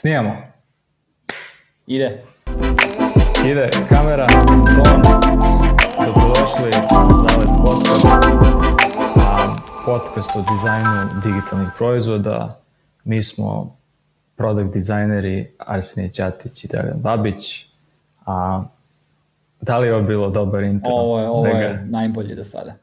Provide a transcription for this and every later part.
Snijamo. Ide. Ide, kamera, ton. Dobrodošli za ovaj podcast. A, podcast o dizajnu digitalnih proizvoda. Mi smo product dizajneri Arsenije Ćatić i Dragan Babić. A, da li je ovo bilo dobar intro? Ovo je, ovo Vega? je najbolje do sada.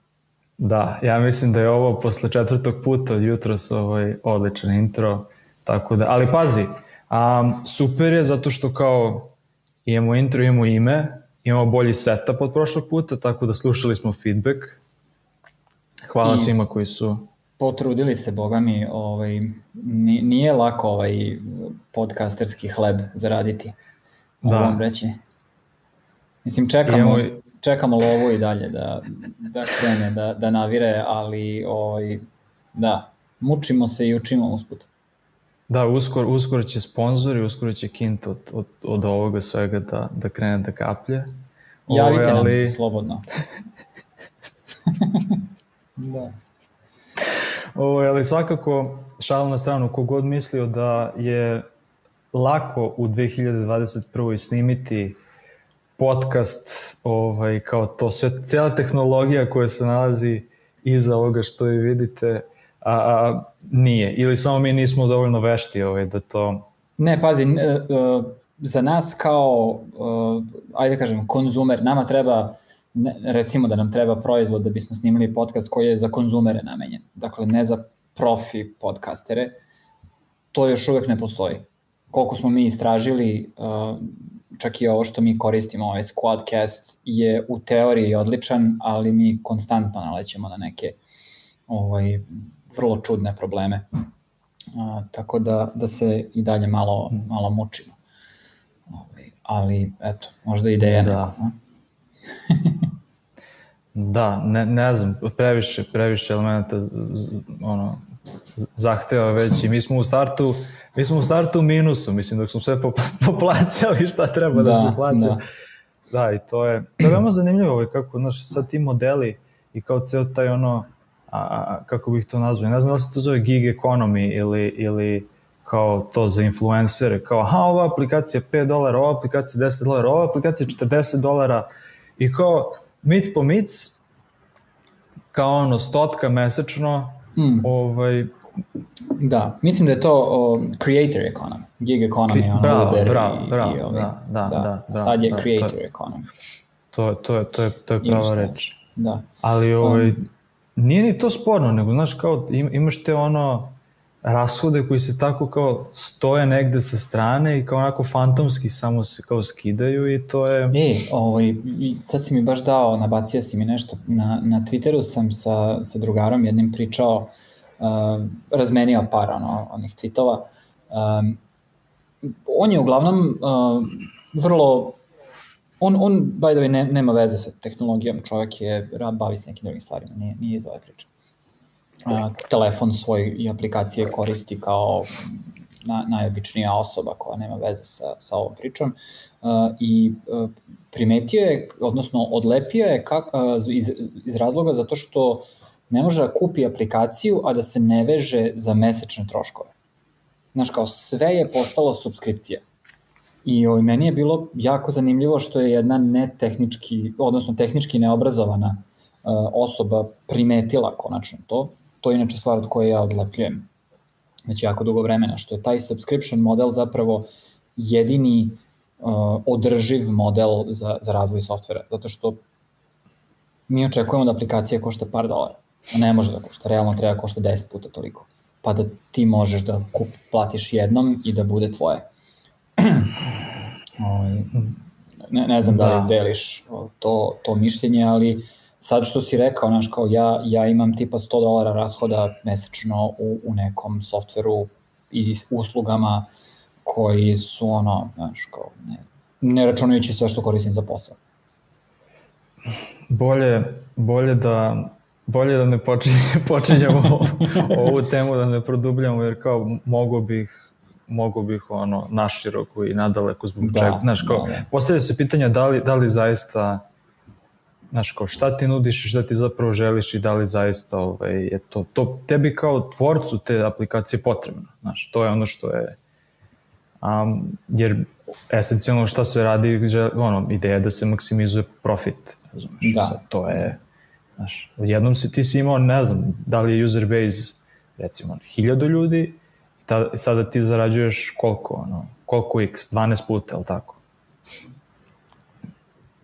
Da, ja mislim da je ovo posle četvrtog puta od jutros ovaj odličan intro, tako da, ali pazi, um, super je zato što kao imamo intro, imamo ime, imamo bolji setup od prošlog puta, tako da slušali smo feedback. Hvala I- svima koji su Potrudili se, boga mi, ovaj, ni- nije lako ovaj podcasterski hleb zaraditi. Mogu Da. vam reći. Mislim, čekamo, Imamo čekamo lovu i dalje da, da krene, da, da navire, ali ovaj, da, mučimo se i učimo usput. Da, uskoro, uskoro će sponzori, uskoro će kint od, od, od ovoga svega da, da krene da kaplje. Javite Ovaj, nam ali- se slobodno. da. Ovo, ali svakako, šalu na stranu, kogod mislio da je lako u 2021. snimiti podcast, ovaj, kao to sve, cijela tehnologija koja se nalazi iza ovoga što vi vidite, a, a nije. Ili samo mi nismo dovoljno vešti ovaj, da to... Ne, pazi, e, e, za nas kao, e, ajde da kažem, konzumer, nama treba, recimo da nam treba proizvod da bismo snimili podcast koji je za konzumere namenjen. Dakle, ne za profi podcastere. To još uvek ne postoji. Koliko smo mi istražili, čak i ovo što mi koristimo, ovaj Squadcast, je u teoriji odličan, ali mi konstantno nalećemo na neke ovaj, vrlo čudne probleme. A, tako da, da se i dalje malo, malo mučimo. Ovaj, ali, eto, možda ideja Da. neka. a? Da, ne, ne znam, previše, previše elementa ono, zahteva već i mi smo u startu mi smo u startu u minusu, mislim dok smo sve pop- poplaćali šta treba da, Da, se plaća. da. Da. i to je, to je veoma zanimljivo ovaj, kako, znaš, sad ti modeli i kao ceo taj ono, a, kako bih to nazvao, ne znam da li se to zove gig economy ili, ili kao to za influencere, kao aha, ova aplikacija je 5 dolara, ova aplikacija je 10 dolara, ova aplikacija je 40 dolara i kao mic po mic, kao ono stotka mesečno, Mm. ovaj, Da, mislim da je to o, creator economy, gig economy, ono Bravo, Uber bravo, i, bravo, i ovi. da, da, da, da, Sad je da, to creator je- economy. to, to, je, to, je, to je prava reč. Da. Ali ovaj, nije ni to sporno, nego znaš kao im, imaš te ono rashode koji se tako kao stoje negde sa strane i kao onako fantomski samo se kao skidaju i to je... E, ovaj, sad si mi baš dao, nabacio si mi nešto. Na, na Twitteru sam sa, sa drugarom jednim pričao, uh, razmenio par ono, onih tweetova. Um, on je uglavnom uh, vrlo, on, on by the way, ne, nema veze sa tehnologijom, čovjek je, bavi se nekim drugim stvarima, nije, nije iz ove priče. Uh, telefon svoj i aplikacije koristi kao na, najobičnija osoba koja nema veze sa, sa ovom pričom uh, i uh, primetio je, odnosno odlepio je kak, uh, iz, iz razloga zato što ne može da kupi aplikaciju, a da se ne veže za mesečne troškove. Znaš, kao sve je postalo subskripcija. I ovaj, meni je bilo jako zanimljivo što je jedna netehnički, odnosno tehnički neobrazovana uh, osoba primetila konačno to. To je inače stvar od koje ja odlepljujem već jako dugo vremena, što je taj subscription model zapravo jedini uh, održiv model za, za razvoj softvera, zato što mi očekujemo da aplikacija košta par dolara, a ne može da košta, realno treba košta 10 puta toliko, pa da ti možeš da kup, platiš jednom i da bude tvoje. Ovaj, ne, ne znam da li Da. deliš o, to, to mišljenje, ali sad što si rekao, znaš, kao ja, ja imam tipa 100 dolara rashoda mesečno u, u nekom softveru i uslugama koji su ono, znaš, kao, ne, ne računajući sve što koristim za posao. Bolje, bolje da bolje da ne počinje, počinjemo ovu temu, da ne produbljamo, jer kao mogu bih mogu bih ono naširoko i nadaleko zbog Da, čega. Znaš, kao, da, da. postavlja se pitanja da li, da li zaista znaš, kao šta ti nudiš i šta ti zapravo želiš i da li zaista ovaj, je to, to tebi kao tvorcu te aplikacije potrebno. Znaš, to je ono što je um, jer esencijalno šta se radi, ono, ideja je da se maksimizuje profit, razumeš, Da. sad to je, znaš, odjednom si, ti si imao, ne znam, da li je user base, recimo, hiljadu ljudi, ta, sada ti zarađuješ koliko, ono, koliko x, 12 puta, ali tako?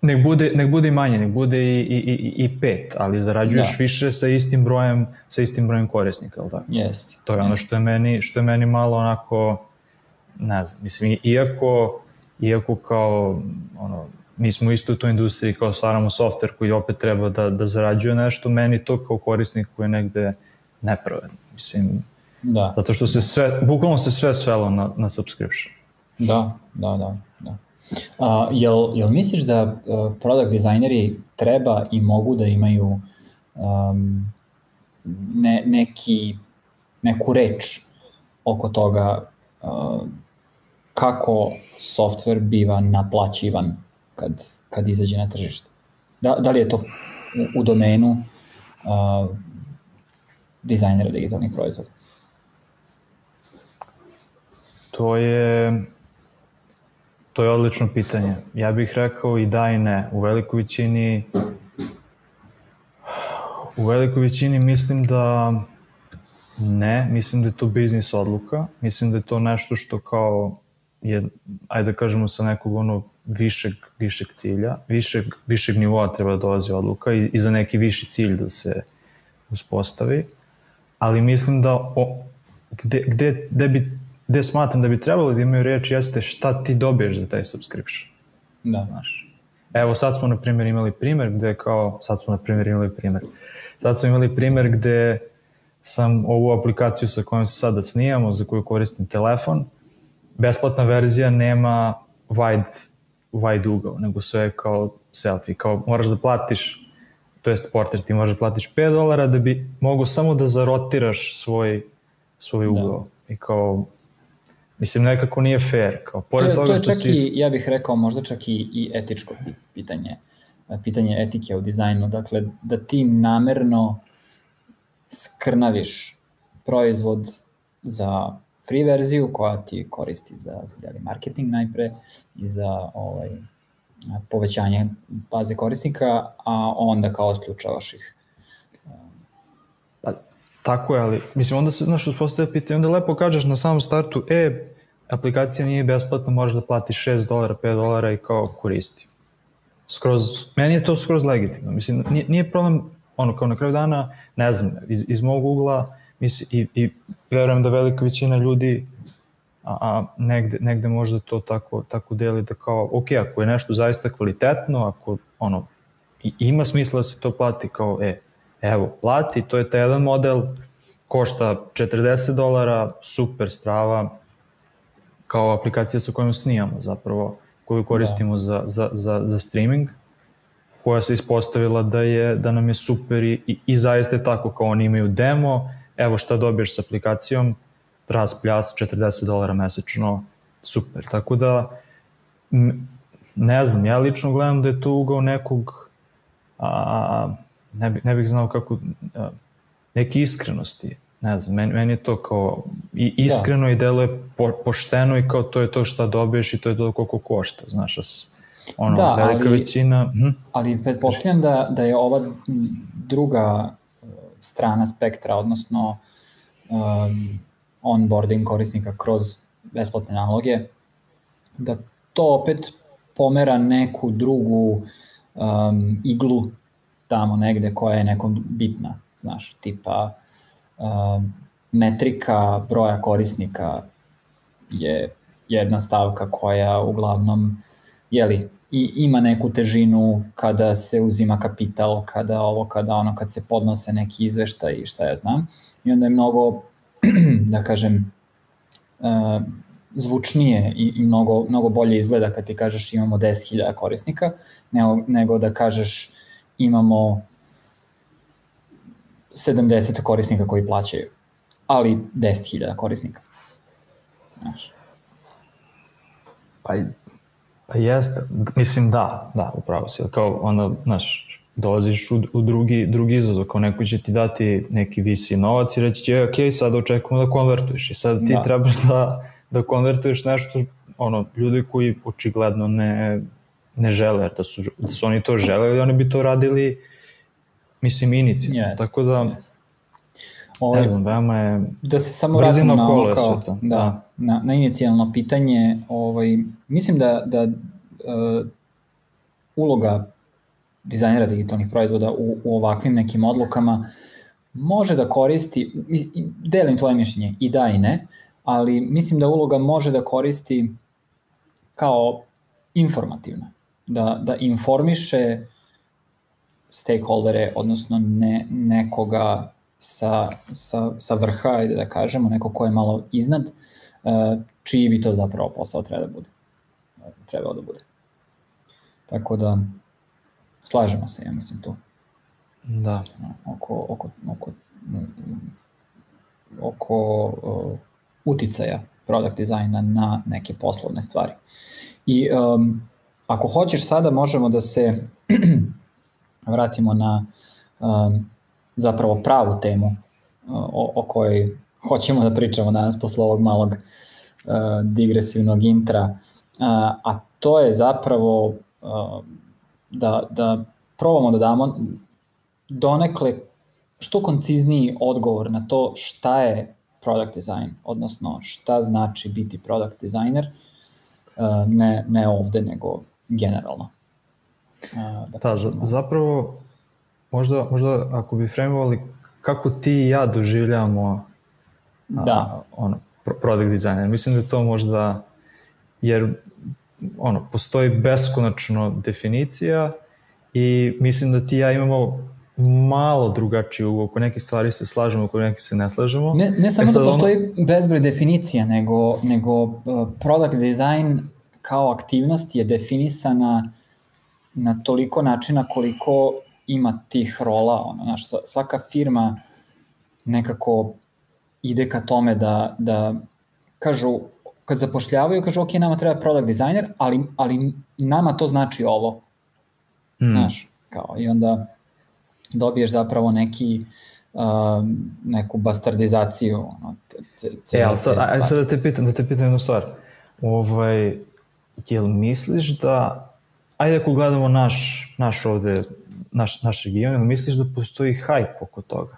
Nek bude, nek bude i manje, nek bude i, i, i, i pet, ali zarađuješ Da. više sa istim brojem, sa istim brojem korisnika, ali tako? Jeste. To je ono što je meni, što je meni malo onako, ne znam, mislim, iako, iako kao, ono, mi smo isto u toj industriji kao stvaramo softver koji opet treba da, da zarađuje nešto, meni to kao korisnik koji je negde nepravedno. Mislim, Da, zato što se sve, bukvalno se sve svelo na, na subscription. da, da, da. da. A, jel, jel misliš da uh, product dizajneri treba i mogu da imaju um, ne, neki, neku reč oko toga uh, kako software biva naplaćivan kad, kad izađe na tržište? Da, da li je to u, u domenu uh, dizajnera digitalnih proizvoda? To je to je odlično pitanje. Ja bih rekao i da i ne. U velikoj većini u velikoj većini mislim da ne, mislim da je to biznis odluka, mislim da je to nešto što kao je, ajde da kažemo sa nekog ono višeg, višeg cilja, višeg, višeg nivoa treba da dolazi odluka i, i za neki viši cilj da se uspostavi, ali mislim da o, gde, gde, gde bi gde smatram da bi trebalo da imaju reč jeste šta ti dobiješ za taj subscription. Da. Znaš. Evo sad smo na primjer imali primer gde kao, sad smo na primjer imali primer, sad smo imali primer gde sam ovu aplikaciju sa kojom se sada snijamo, za koju koristim telefon, besplatna verzija nema wide, wide ugao, nego sve je kao selfie, kao moraš da platiš, to jest portret, ti možeš da platiš 5 dolara da bi mogo samo da zarotiraš svoj, svoj ugao. Da. I kao, Mislim, nekako nije fair. Kao, pored to je, toga to je što čak si... i, ja bih rekao, možda čak i, i etičko pi- pitanje, pitanje etike u dizajnu. Dakle, da ti namerno skrnaviš proizvod za free verziju koja ti koristi za jeli, marketing najpre i za ovaj, povećanje baze korisnika, a onda kao otključavaš ih. Tako je, ali mislim onda se, znaš, uspostavlja pitanje, onda lepo kažeš na samom startu, e, aplikacija nije besplatna, možeš da platiš 6 dolara, 5 dolara i kao koristi. Skroz, meni je to skroz legitimno. Mislim, nije, nije problem, ono, kao na kraju dana, ne znam, iz, iz mog ugla, mislim, i, i verujem da velika većina ljudi a, a negde, negde možda to tako, tako deli da kao, ok, ako je nešto zaista kvalitetno, ako ono, i, ima smisla da se to plati kao, e, evo, plati, to je taj jedan model, košta 40 dolara, super strava, kao aplikacija sa kojom snijamo zapravo, koju koristimo da. za, za, za, za streaming, koja se ispostavila da je da nam je super i, i, i zaista je tako kao oni imaju demo, evo šta dobiješ s aplikacijom, tras pljas 40 dolara mesečno, super. Tako da ne znam, ja lično gledam da je to ugao nekog a, ne, bi, ne bih znao kako neke iskrenosti ne znam, meni, meni je to kao i iskreno da. i deluje po, pošteno i kao to je to šta dobiješ i to je to koliko košta, znaš, ono, da, velika ali, većina... Hm? Ali pretpostavljam da, da je ova druga strana spektra, odnosno um, onboarding korisnika kroz besplatne naloge, da to opet pomera neku drugu um, iglu tamo negde koja je nekom bitna, znaš, tipa um, metrika broja korisnika je jedna stavka koja uglavnom jeli, i ima neku težinu kada se uzima kapital, kada ovo, kada ono, kad se podnose neki izveštaj i šta ja znam. I onda je mnogo, da kažem, uh, zvučnije i, i mnogo, mnogo bolje izgleda kad ti kažeš imamo 10.000 korisnika, nego, nego da kažeš imamo 70 korisnika koji plaćaju, ali 10.000 korisnika. Znaš. Pa, pa jest, mislim da, da, upravo si, kao onda, znaš, dolaziš u, u drugi, drugi izazov, kao neko će ti dati neki visi novac i reći će, ok, sad očekujemo da konvertuješ i sad ti da. trebaš da, da konvertuješ nešto, ono, ljudi koji očigledno ne, ne žele, jer da su, da su oni to želeli, oni bi to radili, mislim, inicijalno. Yes, Tako da, yes. Ovaj, ne znam, veoma je da se samo vratimo na ovo kao, to. da, da. Na, na inicijalno pitanje, ovaj, mislim da, da uh, uloga dizajnera digitalnih proizvoda u, u ovakvim nekim odlukama može da koristi, delim tvoje mišljenje i da i ne, ali mislim da uloga može da koristi kao informativna, da, da informiše stakeholdere, odnosno ne, nekoga sa, sa, sa vrha, ajde da kažemo, neko ko je malo iznad, uh, čiji bi to zapravo posao treba da bude. Trebao da bude. Tako da, slažemo se, ja mislim, tu. Da. Oko, oko, oko, oko uh, uticaja product dizajna na neke poslovne stvari. I um, ako hoćeš sada možemo da se vratimo na um, zapravo pravu temu uh, o, o kojoj hoćemo da pričamo danas posle ovog malog uh, digresivnog intra, uh, a to je zapravo uh, da, da probamo da damo donekle što koncizniji odgovor na to šta je product design, odnosno šta znači biti product designer, uh, ne, ne ovde, nego generalno. Da, da zapravo možda, možda ako bi fremovali kako ti i ja doživljamo da. A, ono, product designer. Mislim da to možda, jer ono, postoji beskonačno definicija i mislim da ti i ja imamo malo drugačiju, oko nekih stvari se slažemo, oko nekih se ne slažemo. Ne, ne samo e da postoji ono... bezbroj definicija, nego, nego uh, product design kao aktivnost je definisana na toliko načina koliko ima tih rola, ono, znaš, svaka firma nekako ide ka tome da, da kažu, kad zapošljavaju, kažu, ok, nama treba product designer, ali, ali nama to znači ovo. Mm. Znaš, kao, i onda dobiješ zapravo neki uh, neku bastardizaciju ono, e, ali sad, aj sad da te pitam, da te pitam jednu stvar. Ovaj, jel misliš da, ajde ako gledamo naš, naš ovde, naš, naš region, jel misliš da postoji hype oko toga?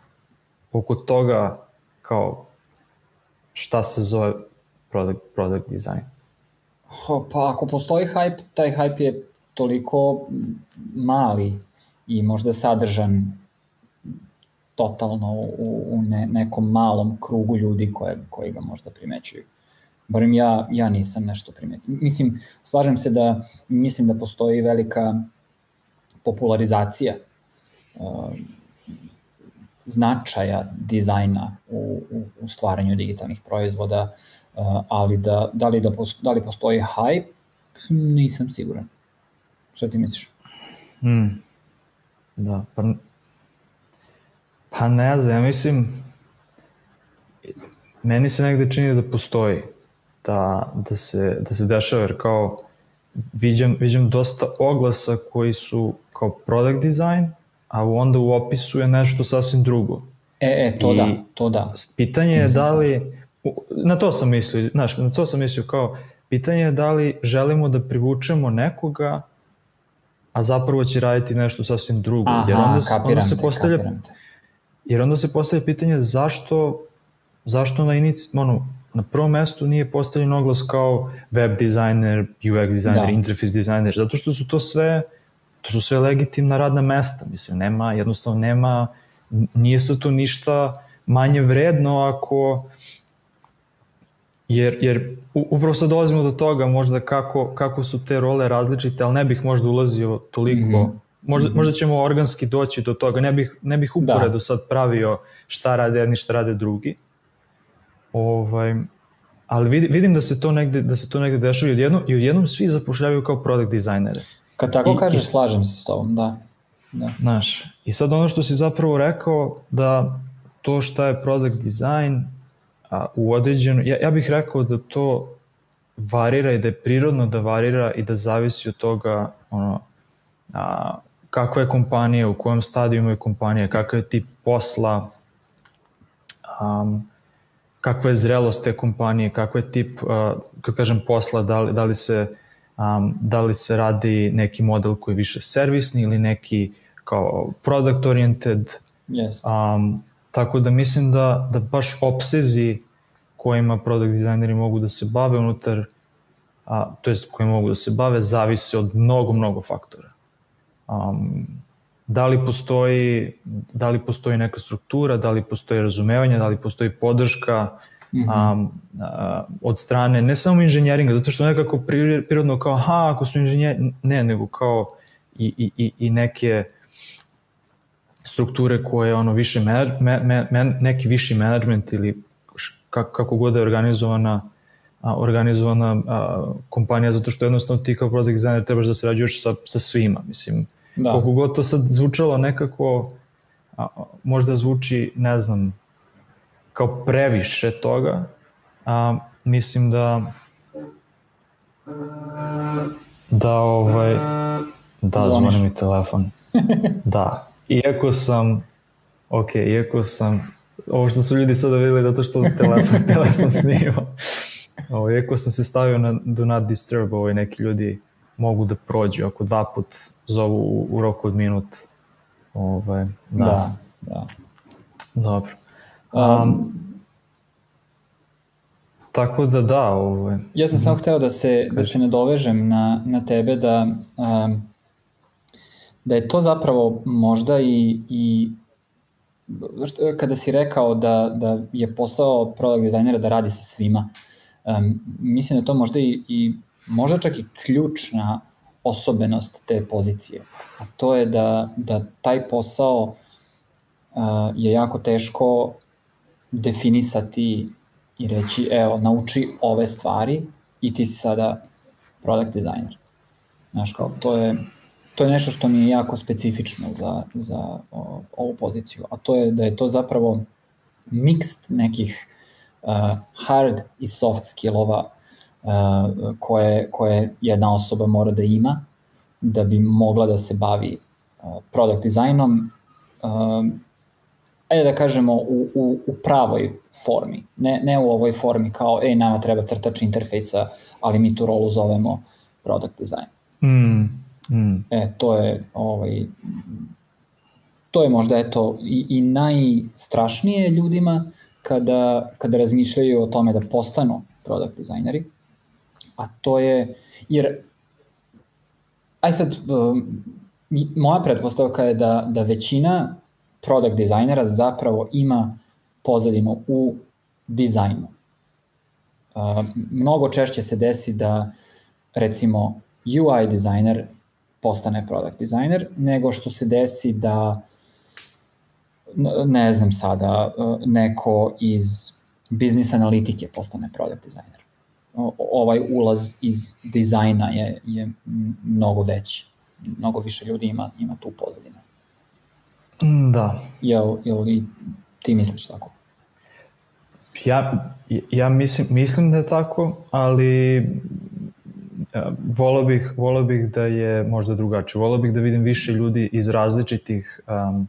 Oko toga kao šta se zove product, product design? Pa ako postoji hype, taj hype je toliko mali i možda sadržan totalno u, u ne, nekom malom krugu ljudi koje, koji ga možda primećuju. Barem ja, ja nisam nešto primetio. Mislim, slažem se da mislim da postoji velika popularizacija uh, značaja dizajna u, u, u stvaranju digitalnih proizvoda, uh, ali da, da, li da, posto, da li postoji hype, nisam siguran. Šta ti misliš? Hmm. Da, pa, pa ne znam, ja mislim, meni se negde čini da postoji, da, da, se, da se dešava, jer kao viđam, viđam dosta oglasa koji su kao product design, a onda u opisu je nešto sasvim drugo. E, e, to I da, to da. Pitanje je da li, na to sam mislio, znaš, na to sam mislio kao, pitanje je da li želimo da privučemo nekoga a zapravo će raditi nešto sasvim drugo. Aha, jer onda, onda se postavlja, Jer onda se postavlja pitanje zašto, zašto na, inic, ono, na prvom mestu nije postavljen oglas kao web dizajner, UX dizajner, da. interface dizajner, zato što su to sve to su sve legitimna radna mesta, mislim, nema, jednostavno nema, nije se to ništa manje vredno ako Jer, jer upravo sad dolazimo do toga možda kako, kako su te role različite, ali ne bih možda ulazio toliko, mm -hmm. možda, mm -hmm. možda ćemo organski doći do toga, ne bih, ne bih uporedo da. sad pravio šta rade jedni, šta rade drugi. Ovaj, ali vidim, da se to negde, da se to negde dešava i odjednom, i odjednom svi zapošljavaju kao product dizajnere. Kad tako I, kažeš, slažem se s tobom, da. da. Znaš, i sad ono što si zapravo rekao, da to šta je product design, a, u određenu, ja, ja bih rekao da to varira i da je prirodno da varira i da zavisi od toga ono, a, kakva je kompanija, u kojem stadijumu je kompanija, kakav je tip posla, um, kakva je zrelost te kompanije, kakva je tip, kad kažem, posla, da li, da li se um, da li se radi neki model koji je više servisni ili neki kao product oriented. Yes. Um, tako da mislim da, da baš obsezi kojima product dizajneri mogu da se bave unutar, a, to jest koji mogu da se bave, zavise od mnogo, mnogo faktora. Um, da li postoji da li postoji neka struktura, da li postoji razumevanje, da li postoji podrška mm -hmm. um, a, od strane ne samo inženjeringa, zato što nekako prirodno kao aha, ako su inženjeri, ne, nego kao i, i, i neke strukture koje ono više me, me, me, neki viši management ili kako, kako god je organizovana a, organizovana a, kompanija zato što jednostavno ti kao product designer trebaš da sarađuješ sa, sa svima mislim Da. Koliko god to sad zvučalo nekako, a, možda zvuči, ne znam, kao previše toga, a, mislim da da ovaj da zvoni mi telefon. Da. Iako sam ok, iako sam ovo što su ljudi sada videli zato što telefon, telefon snima. Ovo, iako sam se stavio na do not disturb ovaj neki ljudi mogu da prođu ako dva put zovu u, u roku od minut. Ovaj, da. da, da. Dobro. Um, um, tako da da, ovaj. Ja sam samo hteo da se, da se nadovežem na, na tebe da um, da je to zapravo možda i, i kada si rekao da, da je posao product dizajnera da radi sa svima, um, mislim da to možda i, i možda čak i ključna osobenost te pozicije. A to je da, da taj posao uh, je jako teško definisati i reći, evo, nauči ove stvari i ti si sada product designer. Znaš, kao, to je, to je nešto što mi je jako specifično za, za o, ovu poziciju, a to je da je to zapravo mixed nekih uh, hard i soft skillova koje, koje jedna osoba mora da ima da bi mogla da se bavi product dizajnom, ajde da kažemo u, u, u pravoj formi, ne, ne u ovoj formi kao, ej, nama treba crtač interfejsa, ali mi tu rolu zovemo product design. Mm, mm. E, to je, ovaj, to je možda, eto, i, i najstrašnije ljudima kada, kada razmišljaju o tome da postanu product dizajneri, a to je, jer, aj sad, um, moja pretpostavka je da, da većina product dizajnera zapravo ima pozadinu u dizajnu. Uh, mnogo češće se desi da, recimo, UI dizajner postane product dizajner, nego što se desi da, ne znam sada, uh, neko iz biznis analitike postane product dizajner ovaj ulaz iz dizajna je, je mnogo veći. Mnogo više ljudi ima, ima tu pozadinu. Da. Jel, jel i ti misliš tako? Ja, ja mislim, mislim da je tako, ali e, volao bih, volao bih da je možda drugačije. Volao bih da vidim više ljudi iz različitih um,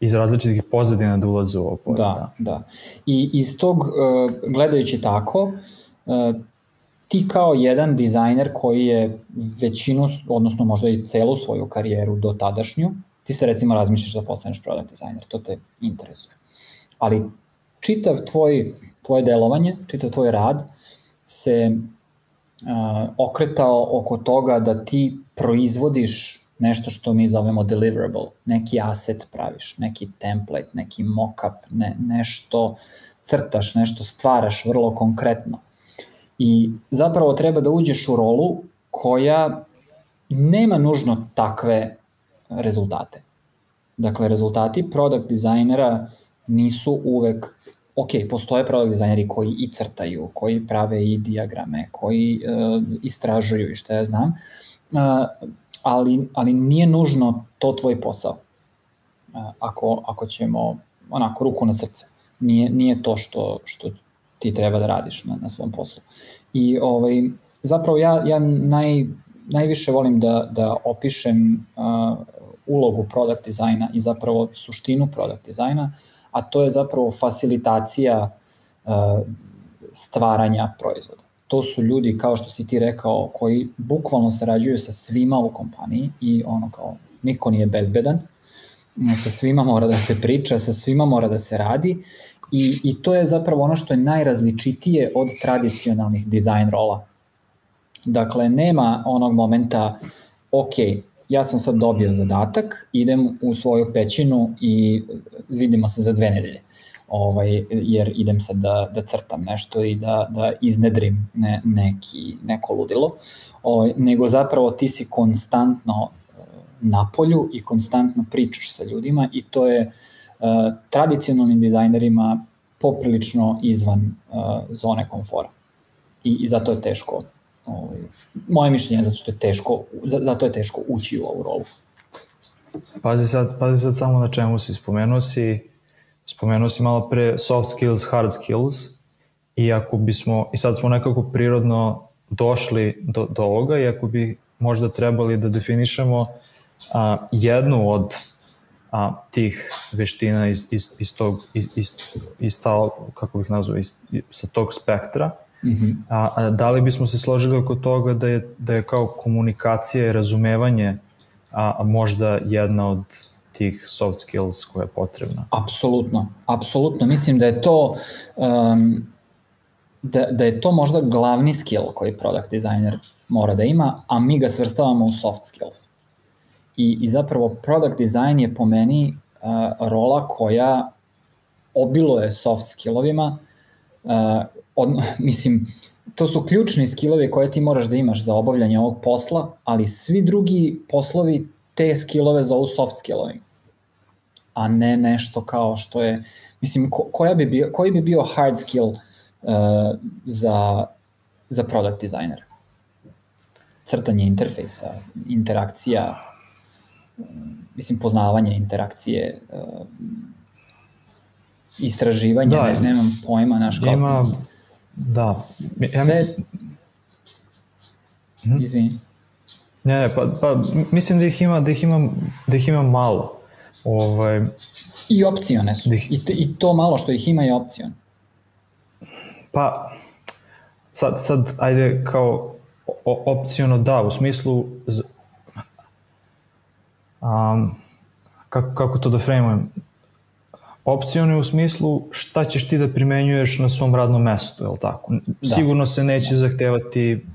iz različitih pozadina da ulaze u ovo polje. Da, da, da. I iz tog, uh, gledajući tako, uh, E, ti kao jedan dizajner koji je većinu, odnosno možda i celu svoju karijeru do tadašnju, ti se recimo razmišljaš da postaneš product dizajner, to te interesuje. Ali čitav tvoj, tvoje delovanje, čitav tvoj rad se uh, okretao oko toga da ti proizvodiš nešto što mi zovemo deliverable, neki asset praviš, neki template, neki mockup, ne, nešto crtaš, nešto stvaraš vrlo konkretno. I zapravo treba da uđeš u rolu koja nema nužno takve rezultate. Dakle, rezultati product dizajnera nisu uvek, ok, postoje product dizajneri koji i crtaju, koji prave i diagrame, koji uh, istražuju i šta ja znam, uh, ali, ali nije nužno to tvoj posao. Uh, ako, ako ćemo onako ruku na srce. Nije, nije to što, što ti treba da radiš na, na svom poslu. I ovaj, zapravo ja, ja naj, najviše volim da, da opišem uh, ulogu product dizajna i zapravo suštinu product dizajna, a to je zapravo facilitacija stvaranja proizvoda. To su ljudi, kao što si ti rekao, koji bukvalno sarađuju sa svima u kompaniji i ono kao niko nije bezbedan, sa svima mora da se priča, sa svima mora da se radi i, i to je zapravo ono što je najrazličitije od tradicionalnih dizajn rola. Dakle, nema onog momenta, ok, ja sam sad dobio zadatak, idem u svoju pećinu i vidimo se za dve nedelje. Ovaj, jer idem sad da, da crtam nešto i da, da iznedrim ne, neki, neko ludilo, ovaj, nego zapravo ti si konstantno eh, na polju i konstantno pričaš sa ljudima i to je uh, tradicionalnim dizajnerima poprilično izvan uh, zone komfora. I, I zato je teško Ovaj, moje mišljenje je zato što je teško, zato je teško ući u ovu rolu. Pazi sad, pazi sad samo na čemu si. Spomenuo si, spomenuo si malo pre soft skills, hard skills i ako bismo, i sad smo nekako prirodno došli do, do ovoga i ako bi možda trebali da definišemo a, jednu od a, tih veština iz, iz, iz tog, iz, iz, iz ta, kako bih nazvao, iz, sa tog spektra, -hmm. a, a da li bismo se složili oko toga da je, da je kao komunikacija i razumevanje a, a možda jedna od tih soft skills koja je potrebna? Apsolutno, apsolutno. Mislim da je to um, da, da je to možda glavni skill koji product designer mora da ima, a mi ga svrstavamo u soft skills. I, i zapravo product design je po meni uh, rola koja obiluje soft skillovima, uh, od, mislim, to su ključni skillovi koje ti moraš da imaš za obavljanje ovog posla, ali svi drugi poslovi te skillove zovu soft skillovi, a ne nešto kao što je, mislim, ko, koja bi bio, koji bi bio hard skill uh, za, za product designer? Crtanje interfejsa, interakcija, mislim, poznavanje interakcije, uh, istraživanje, da, ne, nemam pojma, naš kao... Ima, Da. Sve... Hmm? Izvini. Ne, ne, pa, pa mislim da ih ima, da ih ima, da ih ima malo. Ovaj, I opcione su. Da ih... I, te, I to malo što ih ima je opcion. Pa, sad, sad, ajde, kao opciono da, u smislu um, kako, kako to da frejmujem, opcione u smislu šta ćeš ti da primenjuješ na svom radnom mestu, je li tako? Da. Sigurno se neće zahtevati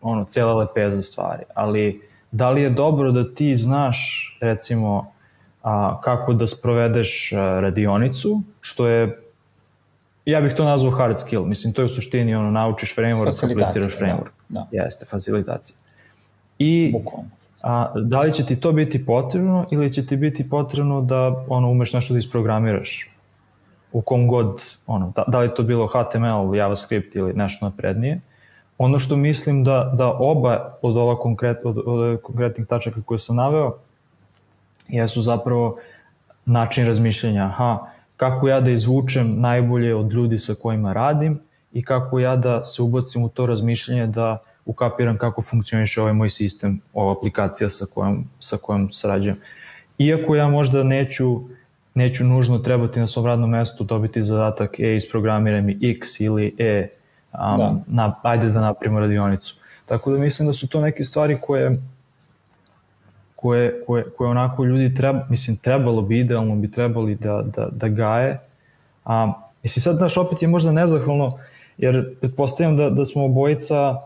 ono, cela lepeza stvari, ali da li je dobro da ti znaš, recimo, a, kako da sprovedeš a, radionicu, što je ja bih to nazvao hard skill, mislim, to je u suštini ono, naučiš framework, apliciraš da, framework. Da, da. Jeste, facilitacija. I Bukvalno a, da li će ti to biti potrebno ili će ti biti potrebno da ono, umeš nešto da isprogramiraš u kom god, ono, da, da li to bilo HTML, JavaScript ili nešto naprednije. Ono što mislim da, da oba od ova konkret, od, od konkretnih tačaka koje sam naveo jesu zapravo način razmišljanja. Aha, kako ja da izvučem najbolje od ljudi sa kojima radim i kako ja da se ubacim u to razmišljanje da ukapiram kako funkcioniše ovaj moj sistem, ova aplikacija sa kojom, sa kojom sarađujem. Iako ja možda neću, neću nužno trebati na svom radnom mestu dobiti zadatak, e, isprogramiraj mi x ili e, um, da. na, ajde da napravimo radionicu. Tako da mislim da su to neke stvari koje koje, koje, koje onako ljudi treba, mislim, trebalo bi, idealno bi trebali da, da, da gaje. A, mislim, sad, naš opet je možda nezahvalno, jer pretpostavljam da, da smo obojica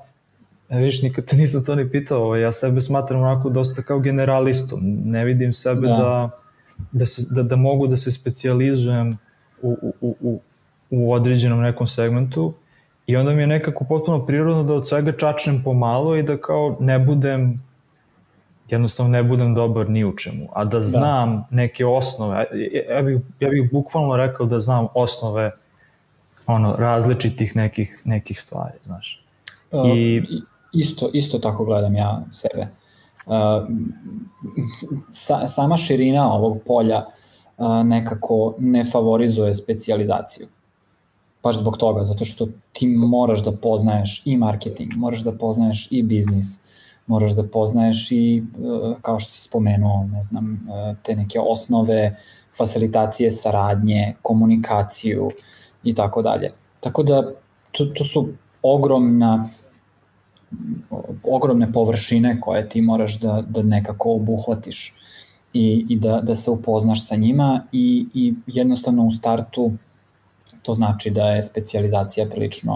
E, viš, nikad te nisam to ni pitao, ja sebe smatram onako dosta kao generalistom, ne vidim sebe da, da, da, se, da, da mogu da se specializujem u, u, u, u određenom nekom segmentu i onda mi je nekako potpuno prirodno da od svega čačnem pomalo i da kao ne budem jednostavno ne budem dobar ni u čemu, a da, da. znam da. neke osnove, ja, ja, bih, ja bih bukvalno rekao da znam osnove ono, različitih nekih, nekih stvari, znaš. I, isto, isto tako gledam ja sebe. Uh, sa, sama širina ovog polja uh, nekako ne favorizuje specializaciju. Baš zbog toga, zato što ti moraš da poznaješ i marketing, moraš da poznaješ i biznis, moraš da poznaješ i, uh, kao što si spomenuo, ne znam, te neke osnove, facilitacije saradnje, komunikaciju i tako dalje. Tako da to, to su ogromna ogromne površine koje ti moraš da, da nekako obuhvatiš i, i da, da se upoznaš sa njima i, i jednostavno u startu to znači da je specializacija prilično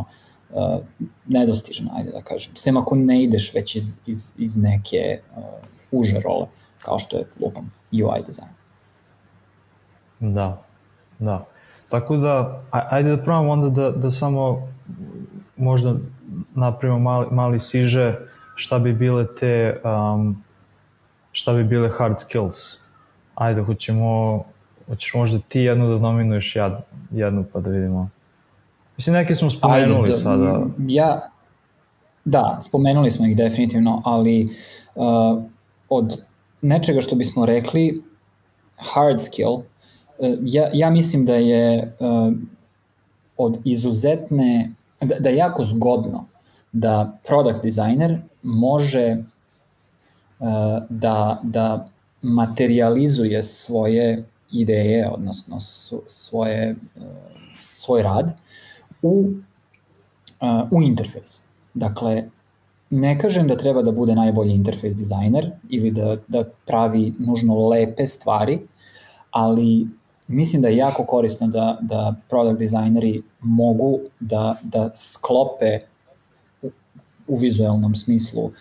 uh, nedostižna, ajde da kažem. Sem ako ne ideš već iz, iz, iz neke uh, uže role, kao što je lupam UI design. Da, da. Tako da, ajde da probamo onda da, da samo možda napravimo mali, mali siže šta bi bile te um, šta bi bile hard skills. Ajde, hoćemo hoćeš možda ti jednu da nominuješ ja, jednu pa da vidimo. Mislim, neke smo spomenuli Ajde, da, sada. Ja, da, spomenuli smo ih definitivno, ali uh, od nečega što bismo rekli, hard skill, uh, ja, ja mislim da je uh, od izuzetne, da, da je jako zgodno da product designer može uh, da, da materializuje svoje ideje, odnosno svoje, uh, svoj rad u, uh, u interfejs. Dakle, ne kažem da treba da bude najbolji interfejs dizajner ili da, da pravi nužno lepe stvari, ali mislim da je jako korisno da, da product dizajneri mogu da, da sklope u, u vizualnom smislu uh,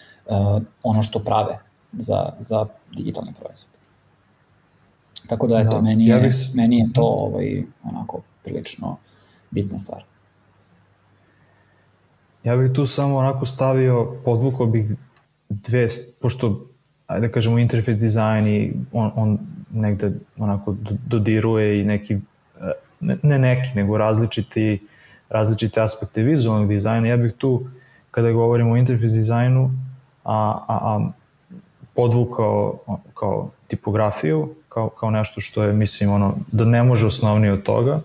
ono što prave za, za digitalni proizvod. Tako da, eto, da, meni, je, ja bih... meni je to ovaj, onako prilično bitna stvar. Ja bih tu samo onako stavio, podvukao bih dve, pošto, ajde da kažemo, interface dizajn i on, on negde onako dodiruje i neki, ne, ne neki, nego različiti, različite aspekte vizualnog dizajna. Ja bih tu, kada govorimo o interface dizajnu, a, a, a podvukao kao tipografiju, kao, kao nešto što je, mislim, ono, da ne može osnovnije od toga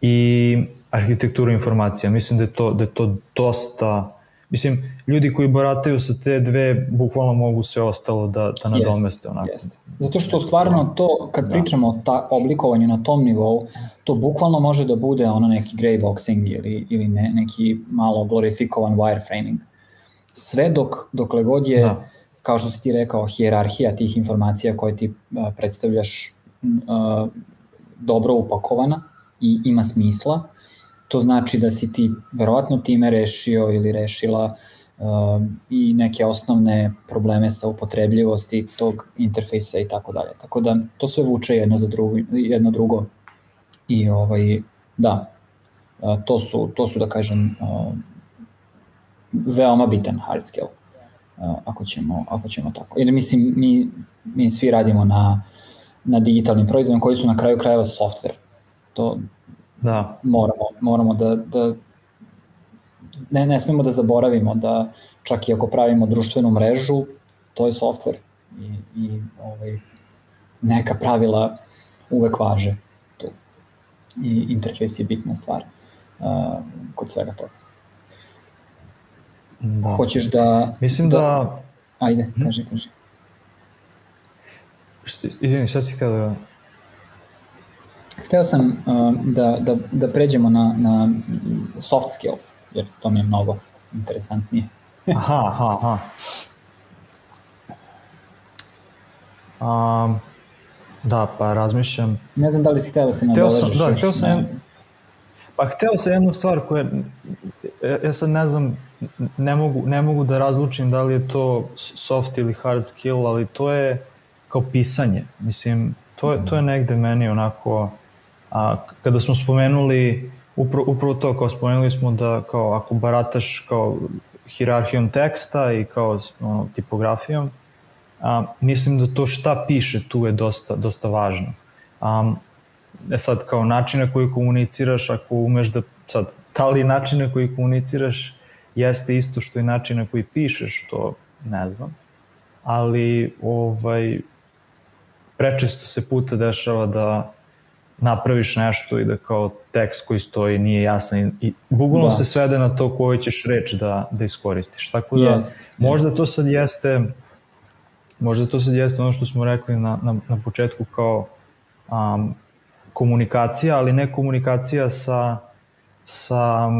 i arhitekturu informacija. Mislim da je to, da je to dosta, mislim, ljudi koji barataju sa te dve, bukvalno mogu sve ostalo da, da nadomeste onako. Jeste. Zato što stvarno to, kad da. pričamo o ta, oblikovanju na tom nivou, to bukvalno može da bude ono neki grayboxing ili, ili ne, neki malo glorifikovan wireframing. Sve dok, dokle god je da kao što si ti rekao, hijerarhija tih informacija koje ti predstavljaš dobro upakovana i ima smisla, to znači da si ti verovatno time rešio ili rešila uh, i neke osnovne probleme sa upotrebljivosti tog interfejsa i tako dalje. Tako da to sve vuče jedno za drugo, jedno drugo i ovaj, da, uh, to su, to su da kažem uh, veoma bitan hard skill ako ćemo, ako ćemo tako. Jer mislim, mi, mi svi radimo na, na digitalnim proizvodima koji su na kraju krajeva software. To da. moramo, moramo da, da ne, ne smemo da zaboravimo da čak i ako pravimo društvenu mrežu, to je software i, i ovaj, neka pravila uvek važe tu. I interfejs je bitna stvar uh, kod svega toga. Da. Hoćeš da... Mislim da... da... Ajde, hmm? kaži, kaži. Izvini, šta si htio da... Hteo sam uh, da, da, da pređemo na, na soft skills, jer to mi je mnogo interesantnije. aha, aha, aha. Um, da, pa razmišljam. Ne znam da li si hteo da se nadovežeš. Da, hteo sam, na... pa hteo sam jednu stvar koja, ja, ja sad ne znam ne mogu, ne mogu da razlučim da li je to soft ili hard skill, ali to je kao pisanje. Mislim, to je, to je negde meni onako, a, kada smo spomenuli upravo, upravo to, kao spomenuli smo da kao ako barataš kao hirarhijom teksta i kao ono, tipografijom, a, mislim da to šta piše tu je dosta, dosta važno. A, e sad, kao način na koji komuniciraš, ako umeš da, sad, da li način na koji komuniciraš jeste isto što i način na koji pišeš, što ne znam, ali ovaj, prečesto se puta dešava da napraviš nešto i da kao tekst koji stoji nije jasan i, bukvalno da. se svede na to koju ćeš reč da, da iskoristiš. Tako da jest, možda jest. to sad jeste možda to sad jeste ono što smo rekli na, na, na početku kao um, komunikacija, ali ne komunikacija sa sa,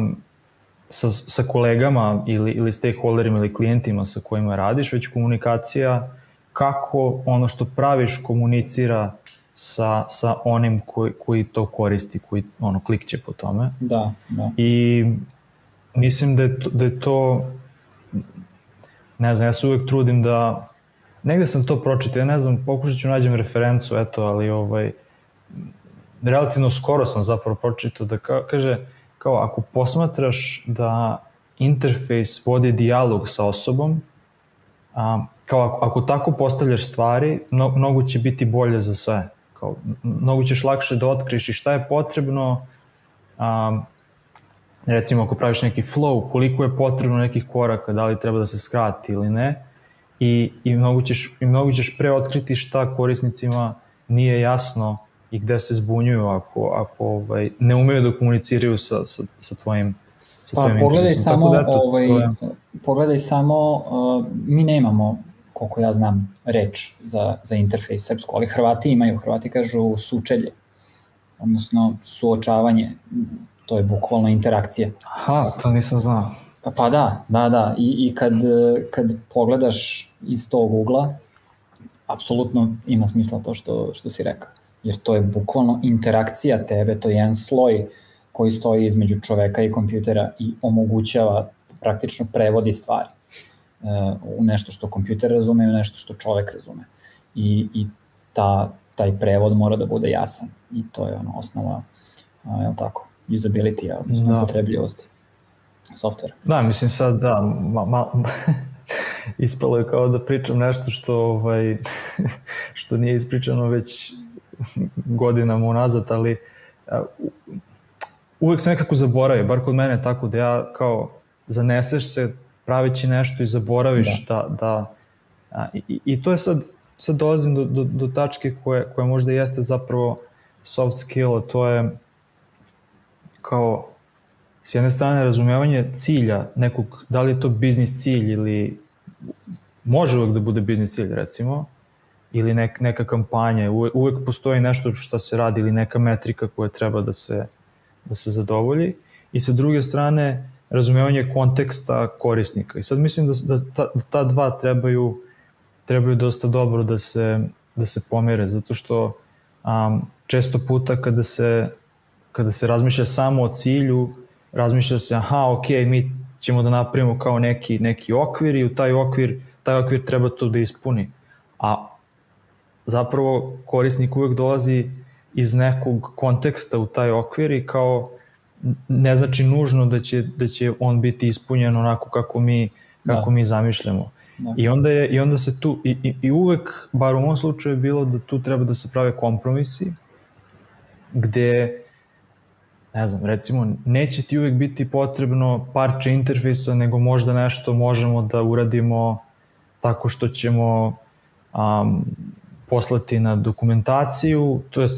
sa, sa kolegama ili, ili stakeholderima ili klijentima sa kojima radiš, već komunikacija kako ono što praviš komunicira sa, sa onim koji, koji to koristi, koji ono, klikće po tome. Da, da. I mislim da je to, da je to ne znam, ja se uvek trudim da negde sam to pročitao, ja ne znam, pokušat ću nađem referencu, eto, ali ovaj, relativno skoro sam zapravo pročitao da ka, kaže, kao ako posmatraš da interfejs vodi dijalog sa osobom, a, kao ako, ako tako postavljaš stvari, no, mnogo će biti bolje za sve. Kao, mnogo ćeš lakše da otkriš i šta je potrebno, a, recimo ako praviš neki flow, koliko je potrebno nekih koraka, da li treba da se skrati ili ne, i, i, mnogo, ćeš, i mnogo ćeš pre otkriti šta korisnicima nije jasno i gde se zbunjuju ako, ako ovaj, ne umeju da komuniciraju sa, sa, sa tvojim sa pa pogledaj samo, da, eto, ovaj, je... pogledaj samo, uh, mi nemamo, koliko ja znam, reč za, za interfejs srpsko, ali Hrvati imaju, Hrvati kažu sučelje, odnosno suočavanje, to je bukvalno interakcija. Aha, to nisam znao. Pa, pa da, da, da, i, i kad, kad pogledaš iz tog ugla, apsolutno ima smisla to što, što si rekao. Jer to je bukvalno interakcija tebe, to je jedan sloj koji stoji između čoveka i kompjutera i omogućava, praktično prevodi stvari u nešto što kompjuter razume i u nešto što čovek razume. I, i ta, taj prevod mora da bude jasan i to je ono osnova, je tako, usability, odnosno da. upotrebljivosti softvera. Da, mislim sad, da, ma, ma, ispalo je kao da pričam nešto što, ovaj, što nije ispričano već godinama unazad, ali uvek se nekako zaboravi, bar kod mene tako da ja kao zaneseš se pravići nešto i zaboraviš da, da, da a, i, i to je sad, sad dolazim do, do, do tačke koje, koje možda jeste zapravo soft skill, to je kao s jedne strane razumevanje cilja nekog, da li je to biznis cilj ili može uvek da bude biznis cilj recimo, ili nek, neka kampanja, uvek, uvek postoji nešto što se radi ili neka metrika koja treba da se, da se zadovolji. I sa druge strane razumevanje konteksta korisnika. I sad mislim da, da, ta, da ta dva trebaju, trebaju dosta dobro da se, da se pomere, zato što um, često puta kada se, kada se razmišlja samo o cilju, razmišlja se, aha, ok, mi ćemo da napravimo kao neki, neki okvir i u taj okvir, taj okvir treba to da ispuni. A zapravo korisnik uvek dolazi iz nekog konteksta u taj okvir i kao ne znači nužno da će, da će on biti ispunjen onako kako mi, kako da. mi zamišljamo. Da. I, onda je, I onda se tu, i, i, i uvek, bar u ovom slučaju je bilo da tu treba da se prave kompromisi, gde, ne znam, recimo, neće ti uvek biti potrebno parče interfejsa, nego možda nešto možemo da uradimo tako što ćemo um, poslati na dokumentaciju, to je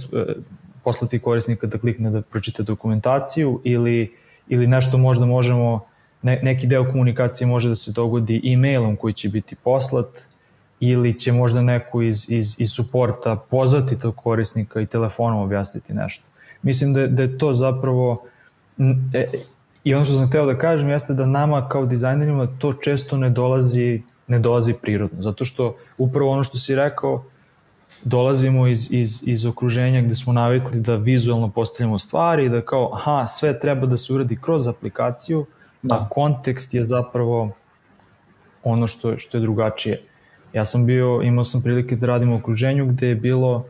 poslati korisnika da klikne da pročita dokumentaciju ili, ili nešto možda možemo, ne, neki deo komunikacije može da se dogodi e-mailom koji će biti poslat ili će možda neko iz, iz, iz suporta pozvati tog korisnika i telefonom objasniti nešto. Mislim da, da je to zapravo e, i ono što sam hteo da kažem jeste da nama kao dizajnerima to često ne dolazi ne dolazi prirodno, zato što upravo ono što si rekao, dolazimo iz, iz, iz okruženja gde smo navikli da vizualno postavljamo stvari i da kao, aha, sve treba da se uradi kroz aplikaciju, da. a kontekst je zapravo ono što, što je drugačije. Ja sam bio, imao sam prilike da radim u okruženju gde je bilo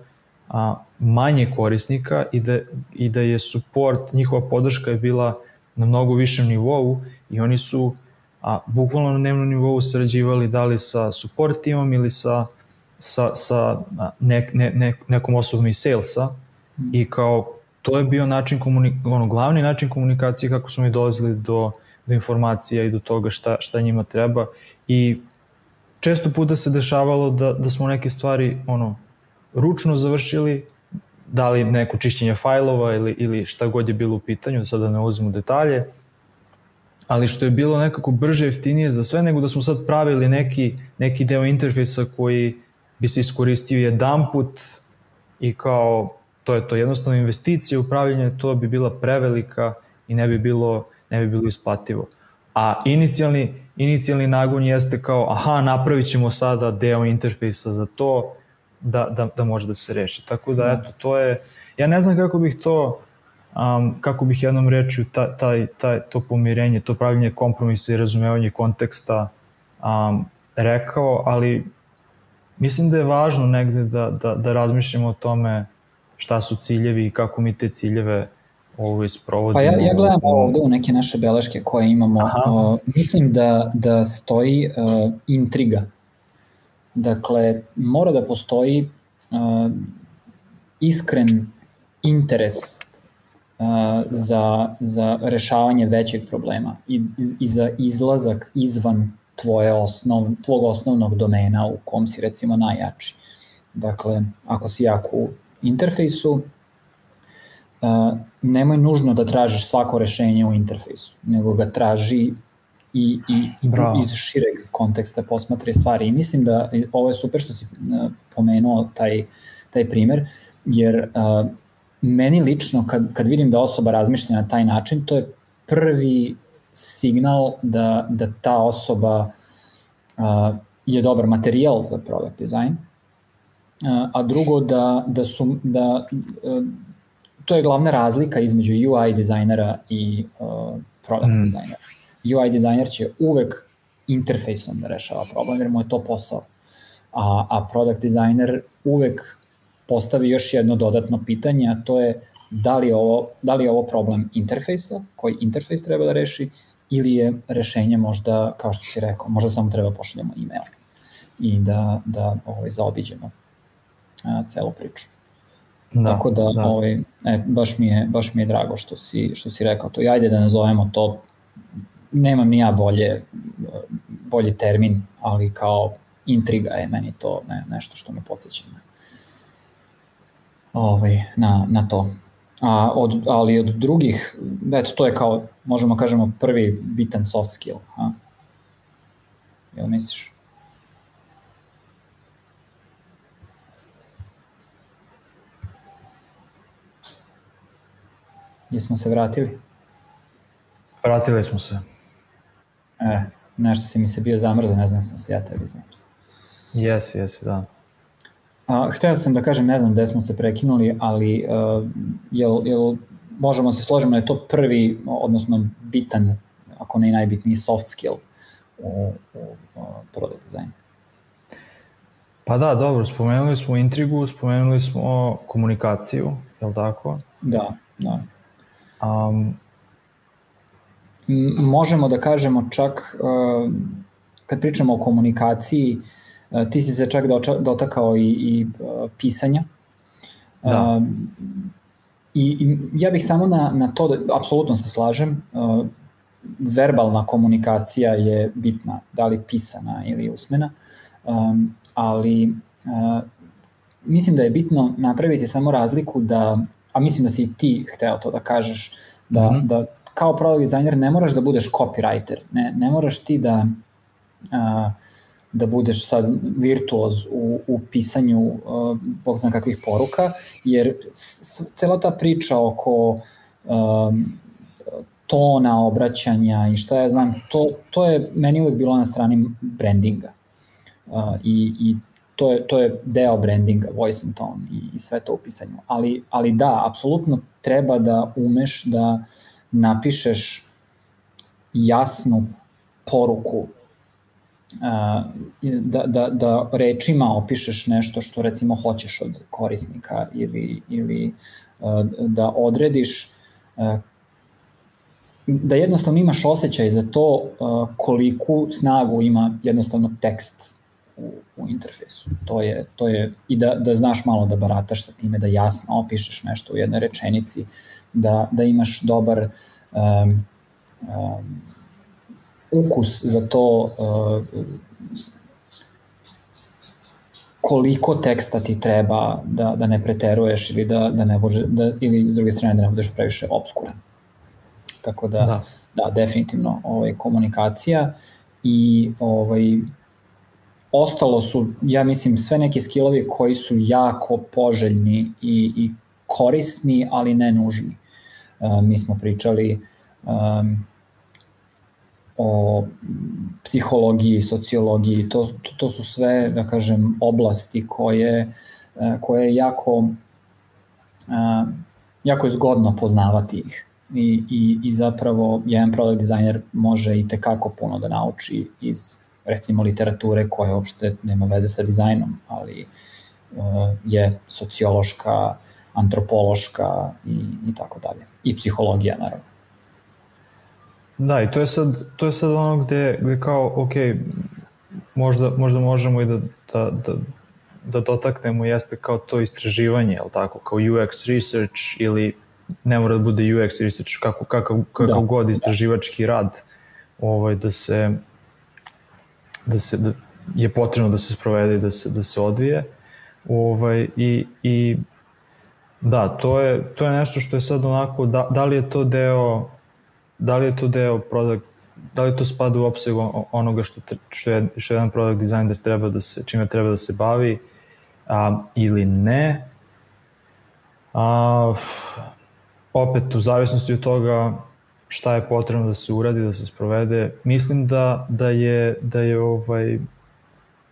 a, manje korisnika i da, i da je support, njihova podrška je bila na mnogo višem nivou i oni su a, bukvalno na dnevnom nivou sarađivali da li sa support timom ili sa sa, sa nek, ne, ne, nekom osobom iz salesa mm. i kao to je bio način komunik, ono, glavni način komunikacije kako smo mi dolazili do, do informacija i do toga šta, šta njima treba i često puta se dešavalo da, da smo neke stvari ono, ručno završili, da li neko čišćenje fajlova ili, ili šta god je bilo u pitanju, da sada ne ulazimo u detalje, ali što je bilo nekako brže, jeftinije za sve, nego da smo sad pravili neki, neki deo interfejsa koji bi se iskoristio jedan put i kao to je to jednostavno investicija, upravljanje to bi bila prevelika i ne bi bilo, ne bi bilo isplativo. A inicijalni, inicijalni nagon jeste kao, aha, napravit ćemo sada deo interfejsa za to da, da, da može da se reši. Tako da, eto, to je, ja ne znam kako bih to, um, kako bih jednom rečju ta, taj, taj, to pomirenje, to pravljenje kompromisa i razumevanje konteksta um, rekao, ali mislim da je važno negde da, da, da razmišljamo o tome šta su ciljevi i kako mi te ciljeve ovo sprovodimo. Pa ja, ja gledam ovde u neke naše beleške koje imamo. Uh, mislim da, da stoji uh, intriga. Dakle, mora da postoji uh, iskren interes uh, za, za rešavanje većeg problema i, i za izlazak izvan tvoje osnov, tvog osnovnog domena u kom si recimo najjači. Dakle, ako si jak u interfejsu, nemoj nužno da tražiš svako rešenje u interfejsu, nego ga traži i, i, i iz šireg konteksta posmatri stvari. I mislim da ovo je super što si pomenuo taj, taj primer, jer meni lično kad, kad vidim da osoba razmišlja na taj način, to je prvi signal da, da ta osoba uh, je dobar materijal za product design, uh, a drugo da, da su, da, uh, to je glavna razlika između UI dizajnera i uh, product mm. dizajnera. UI dizajner će uvek interfejsom da rešava problem, jer mu je to posao. A, a product designer uvek postavi još jedno dodatno pitanje, a to je da li je ovo, da li je ovo problem interfejsa, koji interfejs treba da reši, ili je rešenje možda, kao što si rekao, možda samo treba pošaljemo e-mail i da, da ovaj, zaobiđemo a, celu priču. Da, Tako da, da. Ovaj, e, baš, mi je, baš mi je drago što si, što si rekao to. I ajde da nazovemo to, nemam ni ja bolje, bolji termin, ali kao intriga je meni to ne, nešto što me podsjeća na, ovaj, na, na to. A od, ali od drugih, eto, to je kao, možemo kažemo, prvi bitan soft skill. A? Jel misliš? Jesmo se vratili? Vratili smo se. E, nešto si mi se bio zamrzao, ne znam sam se ja tebi zamrzao. Jes, jes, da. A, hteo sam da kažem, ne znam gde smo se prekinuli, ali uh, jel, jel možemo se složiti da je to prvi, odnosno bitan, ako ne i najbitniji soft skill u, u, u product designu? Pa da, dobro, spomenuli smo intrigu, spomenuli smo komunikaciju, je li tako? Da, da. Um, možemo da kažemo čak, uh, kad pričamo o komunikaciji, uh, ti si se čak dotakao i, i uh, pisanja. Da. Uh, i, I ja bih samo na, na to, da, apsolutno se slažem, uh, verbalna komunikacija je bitna, da li pisana ili usmena, um, ali uh, mislim da je bitno napraviti samo razliku da a mislim da si i ti hteo to da kažeš, da, mm -hmm. da kao product dizajner ne moraš da budeš copywriter, ne, ne moraš ti da a, da budeš sad virtuoz u, u pisanju uh, bog zna kakvih poruka, jer cela ta priča oko um, tona obraćanja i šta ja znam, to, to je meni uvek bilo na strani brandinga. Uh, i, I to je, to je deo brandinga, voice and tone i, i sve to u pisanju. Ali, ali da, apsolutno treba da umeš da napišeš jasnu poruku da, da, da rečima opišeš nešto što recimo hoćeš od korisnika ili, ili da odrediš da jednostavno imaš osjećaj za to koliku snagu ima jednostavno tekst u, u interfejsu. To je, to je, I da, da znaš malo da barataš sa time, da jasno opišeš nešto u jednoj rečenici, da, da imaš dobar um, um, ukus za to uh, koliko teksta ti treba da, da ne preteruješ ili da, da ne bože, da, ili s druge strane da ne budeš previše obskuran. Tako da, da, da definitivno ovaj, komunikacija i ovaj, ostalo su, ja mislim, sve neki skillovi koji su jako poželjni i, i korisni, ali ne nužni. Uh, mi smo pričali um, o psihologiji, sociologiji, to, to su sve, da kažem, oblasti koje, koje jako, jako je zgodno poznavati ih. I, i, i zapravo jedan product designer može i tekako puno da nauči iz recimo literature koja uopšte nema veze sa dizajnom, ali uh, je sociološka, antropološka i, i tako dalje. I psihologija, naravno. Da, i to je sad, to je sad ono gde, gde kao, ok, možda, možda možemo i da, da, da, da dotaknemo jeste kao to istraživanje, je tako, kao UX research ili ne mora da bude UX research, kako, kakav, kakav da. god istraživački rad, ovaj, da se, da se, da je potrebno da se sprovede i da se, da se odvije. Ovaj, i, i da, to je, to je nešto što je sad onako, da, da li je to deo da li je to deo product, da li to spada u opseg onoga što, što, je, što jedan product designer treba da se, čime treba da se bavi a, ili ne. A, opet, u zavisnosti od toga šta je potrebno da se uradi, da se sprovede, mislim da, da je, da je ovaj,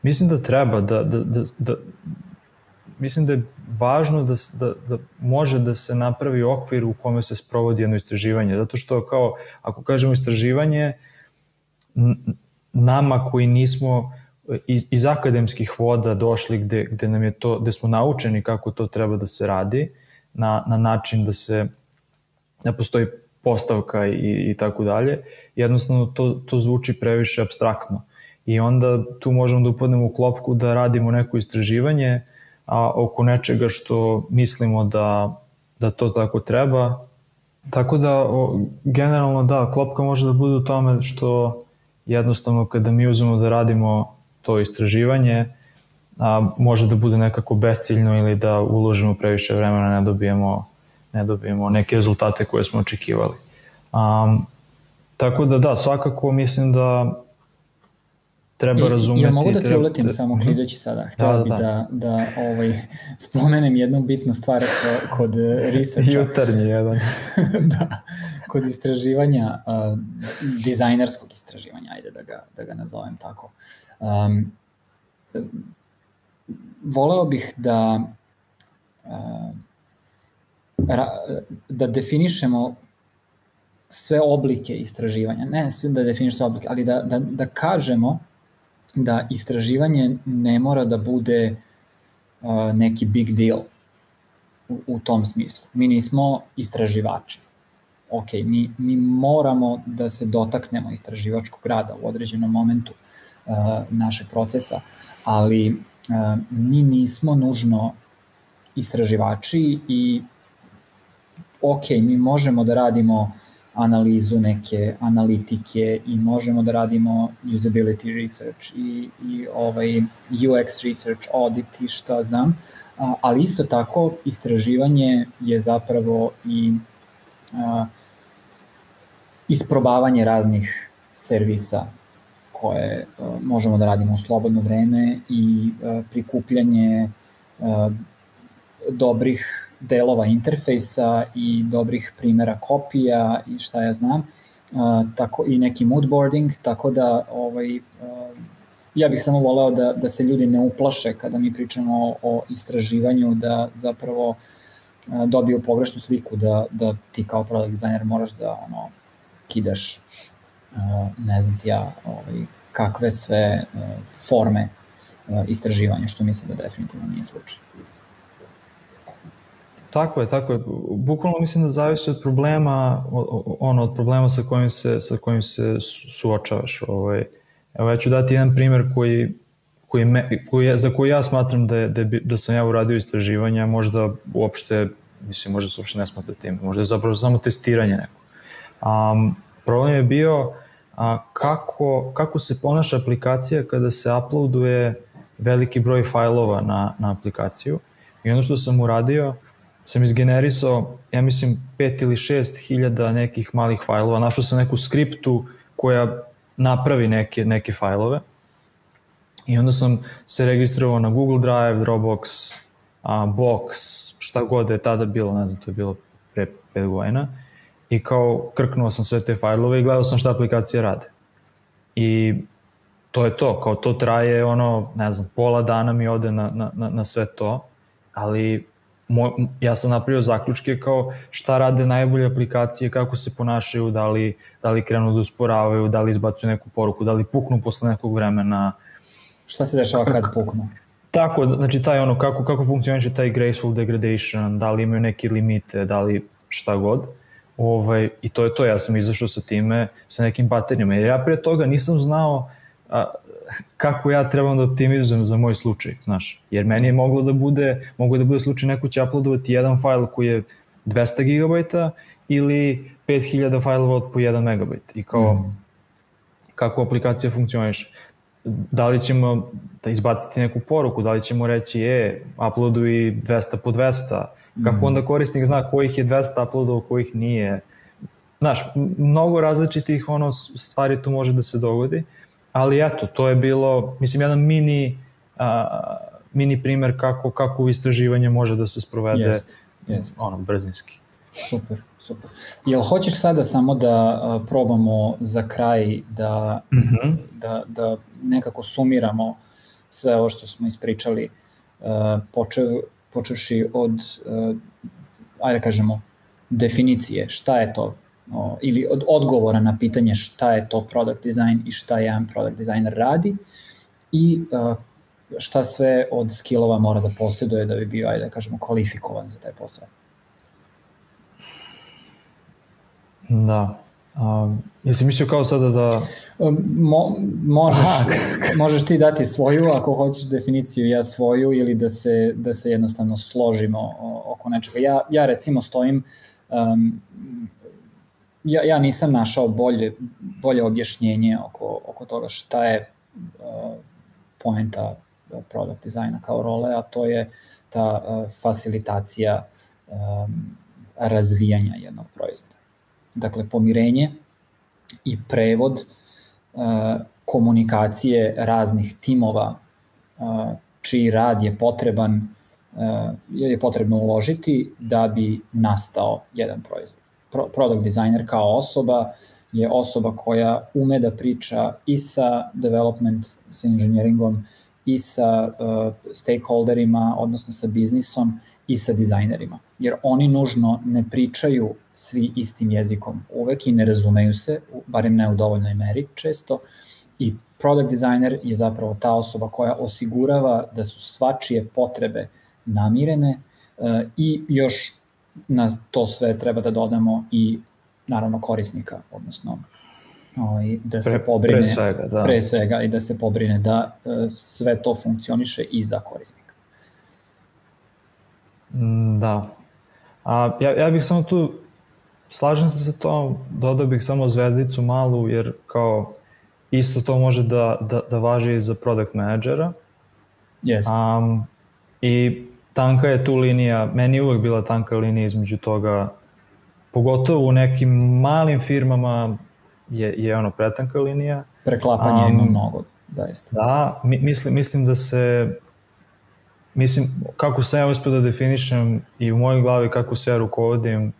mislim da treba, da, da, da, da mislim da je važno da, da, da može da se napravi okvir u kome se sprovodi jedno istraživanje. Zato što kao, ako kažemo istraživanje, nama koji nismo iz, iz akademskih voda došli gde, gde nam je to, gde smo naučeni kako to treba da se radi, na, na način da se, da postoji postavka i, i tako dalje, jednostavno to, to zvuči previše abstraktno. I onda tu možemo da upadnemo u klopku da radimo neko istraživanje, a, oko nečega što mislimo da, da to tako treba. Tako da, o, generalno da, klopka može da bude u tome što jednostavno kada mi uzmemo da radimo to istraživanje, a, može da bude nekako besciljno ili da uložimo previše vremena, ne dobijemo, ne dobijemo neke rezultate koje smo očekivali. A, tako da da, svakako mislim da treba razumeti. Ja mogu da te uletim samo mhm. klizeći sada. Htio da, da, bi da, da, da ovaj, spomenem jednu bitnu stvar kod researcha. Jutarnji jedan. da, kod istraživanja, uh, dizajnerskog istraživanja, ajde da ga, da ga nazovem tako. Um, voleo bih da uh, ra, da definišemo sve oblike istraživanja, ne sve da definiš sve oblike, ali da, da, da kažemo da istraživanje ne mora da bude neki big deal u, u tom smislu. Mi nismo istraživači. Ok, mi, mi moramo da se dotaknemo istraživačkog rada u određenom momentu uh, našeg procesa, ali uh, mi nismo nužno istraživači i ok, mi možemo da radimo uh, analizu neke analitike i možemo da radimo usability research i, i ovaj UX research, audit i šta znam, ali isto tako istraživanje je zapravo i a, isprobavanje raznih servisa koje a, možemo da radimo u slobodno vreme i a, prikupljanje a, dobrih delova interfejsa i dobrih primera kopija i šta ja znam, uh, tako i neki moodboarding, tako da ovaj, uh, ja bih samo voleo da, da se ljudi ne uplaše kada mi pričamo o, o istraživanju, da zapravo uh, dobiju pogrešnu sliku da, da ti kao product designer moraš da ono, kidaš uh, ne znam ti ja ovaj, kakve sve uh, forme istraživanja, što mislim da definitivno nije slučaj. Tako je, tako je. Bukvalno mislim da zavisi od problema, ono, od problema sa kojim se, sa kojim se suočavaš. Ovaj. Evo, ja ću dati jedan primer koji, koji, me, koji za koji ja smatram da, je, da, je, da sam ja uradio istraživanja, možda uopšte, mislim, možda se uopšte ne smatra tim, možda je zapravo samo testiranje neko. Um, problem je bio a, kako, kako se ponaša aplikacija kada se uploaduje veliki broj fajlova na, na aplikaciju. I ono što sam uradio, sam izgenerisao, ja mislim, pet ili šest hiljada nekih malih fajlova. Našao sam neku skriptu koja napravi neke, neke fajlove. I onda sam se registrovao na Google Drive, Dropbox, a, Box, šta god je tada bilo, ne znam, to je bilo pre pet godina. i kao krknuo sam sve te fajlove i gledao sam šta aplikacije rade. I to je to, kao to traje ono, ne znam, pola dana mi ode na, na, na sve to, ali moj, ja sam napravio zaključke kao šta rade najbolje aplikacije, kako se ponašaju, da li, da li krenu da usporavaju, da li izbacuju neku poruku, da li puknu posle nekog vremena. Šta se dešava kad puknu? Tako, znači taj ono, kako, kako funkcioniše taj graceful degradation, da li imaju neke limite, da li šta god. Ovaj, I to je to, ja sam izašao sa time, sa nekim baterijama, jer ja pre toga nisam znao a, kako ja trebam da optimizujem za moj slučaj, znaš. Jer meni je moglo da bude, mogu da bude slučaj neko će uploadovati jedan fajl koji je 200 GB ili 5000 fajlova od po 1 MB. I kao, mm. kako aplikacija funkcioniše. Da li ćemo da izbaciti neku poruku, da li ćemo reći, e, uploaduj 200 po 200, kako mm. onda korisnik zna kojih je 200 uploadova, kojih nije. Znaš, mnogo različitih ono stvari tu može da se dogodi ali eto, to je bilo, mislim, jedan mini, a, mini primer kako, kako istraživanje može da se sprovede jest, jest. ono, brzinski. Super, super. Jel hoćeš sada samo da a, probamo za kraj da, mm -hmm. da, da nekako sumiramo sve ovo što smo ispričali, a, počev, počevši od, a, ajde da kažemo, definicije, šta je to o, ili od odgovora na pitanje šta je to product design i šta jedan product designer radi i uh, šta sve od skillova mora da posjeduje da bi bio, ajde da kažemo, kvalifikovan za taj posao. Da. Um, jesi mislio kao sada da... Mo, možeš, Aha. možeš ti dati svoju, ako hoćeš definiciju, ja svoju, ili da se, da se jednostavno složimo oko nečega. Ja, ja recimo stojim um, ja, ja nisam našao bolje, bolje objašnjenje oko, oko toga šta je uh, poenta product dizajna kao role, a to je ta uh, facilitacija um, razvijanja jednog proizvoda. Dakle, pomirenje i prevod uh, komunikacije raznih timova uh, čiji rad je potreban je potrebno uložiti da bi nastao jedan proizvod product designer kao osoba je osoba koja ume da priča i sa development, sa engineeringom, i sa uh, stakeholderima, odnosno sa biznisom i sa dizajnerima. Jer oni nužno ne pričaju svi istim jezikom uvek i ne razumeju se, barem ne u dovoljnoj meri često, i product designer je zapravo ta osoba koja osigurava da su svačije potrebe namirene uh, i još na to sve treba da dodamo i naravno korisnika, odnosno ovaj, da se pre, pobrine pre svega, da. pre svega i da se pobrine da uh, sve to funkcioniše i za korisnika. Mm, da. A, ja, ja bih samo tu, slažem se sa to, dodao bih samo zvezdicu malu, jer kao isto to može da, da, da važi i za product managera. Jeste. Um, I tanka je tu linija, meni je uvek bila tanka linija između toga, pogotovo u nekim malim firmama je, je ono pretanka linija. Preklapanje um, ima mnogo, zaista. Da, mi, mislim, mislim da se, mislim, kako sam ja uspio da definišem i u mojoj glavi kako se ja rukovodim,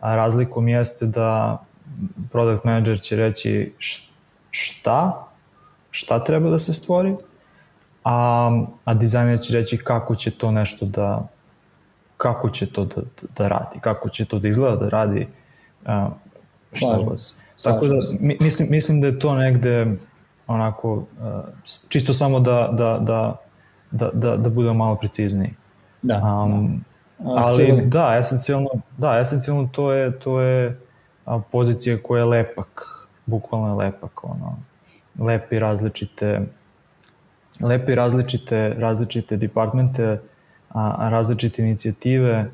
a razlikom jeste da product manager će reći šta, šta treba da se stvori, a, a dizajner će reći kako će to nešto da kako će to da, da radi, kako će to da izgleda da radi a, šta god. Tako da mislim, mislim da je to negde onako a, čisto samo da, da, da, da, da, da budemo malo precizniji. Da. Um, da. Ali da, esencijalno, da, esencijalno to je, to je pozicija koja je lepak, bukvalno je lepak, ono, lepi različite lepi različite, različite departmente, a, različite inicijative.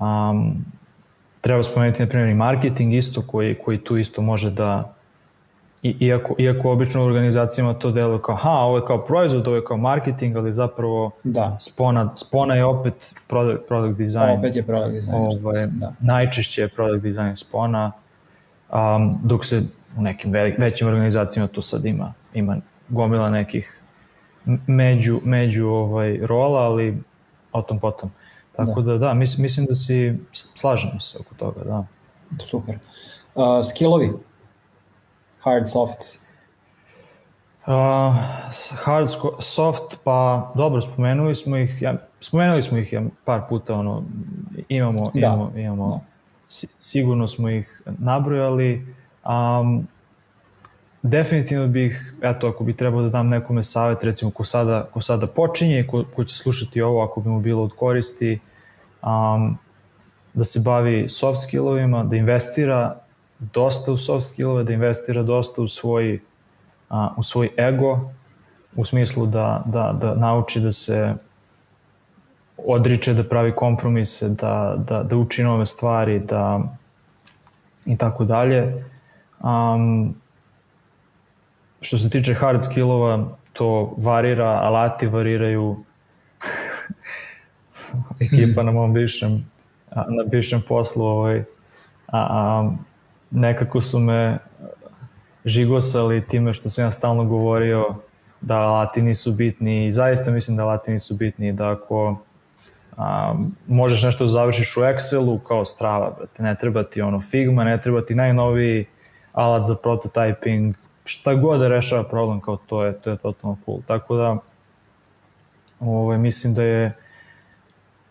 A, treba spomenuti, na primjer, i marketing isto, koji, koji tu isto može da, I, iako, iako obično u organizacijama to deluje kao, ha, ovo je kao proizvod, ovo je kao marketing, ali zapravo da. spona, spona je opet product, product design. Opet je product design. Ovaj, da. Najčešće je product design spona, um, dok se u nekim većim organizacijama to sad ima, ima gomila nekih među, među ovaj, rola, ali o tom potom. Tako da, da, da mislim, mislim da si, slažemo se oko toga, da. Super. Uh, skillovi? Hard, soft? Uh, hard, soft, pa dobro, spomenuli smo ih, ja, spomenuli smo ih ja, par puta, ono, imamo, da. imamo, imamo, da. sigurno smo ih nabrojali, um, definitivno bih, eto, ako bi trebao da dam nekome savet, recimo ko sada, ko sada počinje, ko, ko će slušati ovo, ako bi mu bilo od koristi, um, da se bavi soft skillovima, da investira dosta u soft skillove, da investira dosta u svoj, a, u svoj ego, u smislu da, da, da nauči da se odriče, da pravi kompromise, da, da, da uči nove stvari, da i tako dalje. Um, što se tiče hard skillova, to varira, alati variraju, ekipa na mom bivšem na bivšem poslu ovaj, a, a, nekako su me žigosali time što sam ja stalno govorio da alati nisu bitni i zaista mislim da alati nisu bitni da ako a, možeš nešto da završiš u Excelu kao strava, brate, ne treba ti ono Figma, ne treba ti najnoviji alat za prototyping, šta god da rešava problem kao to je, to je totalno cool. Tako da ovaj, mislim da je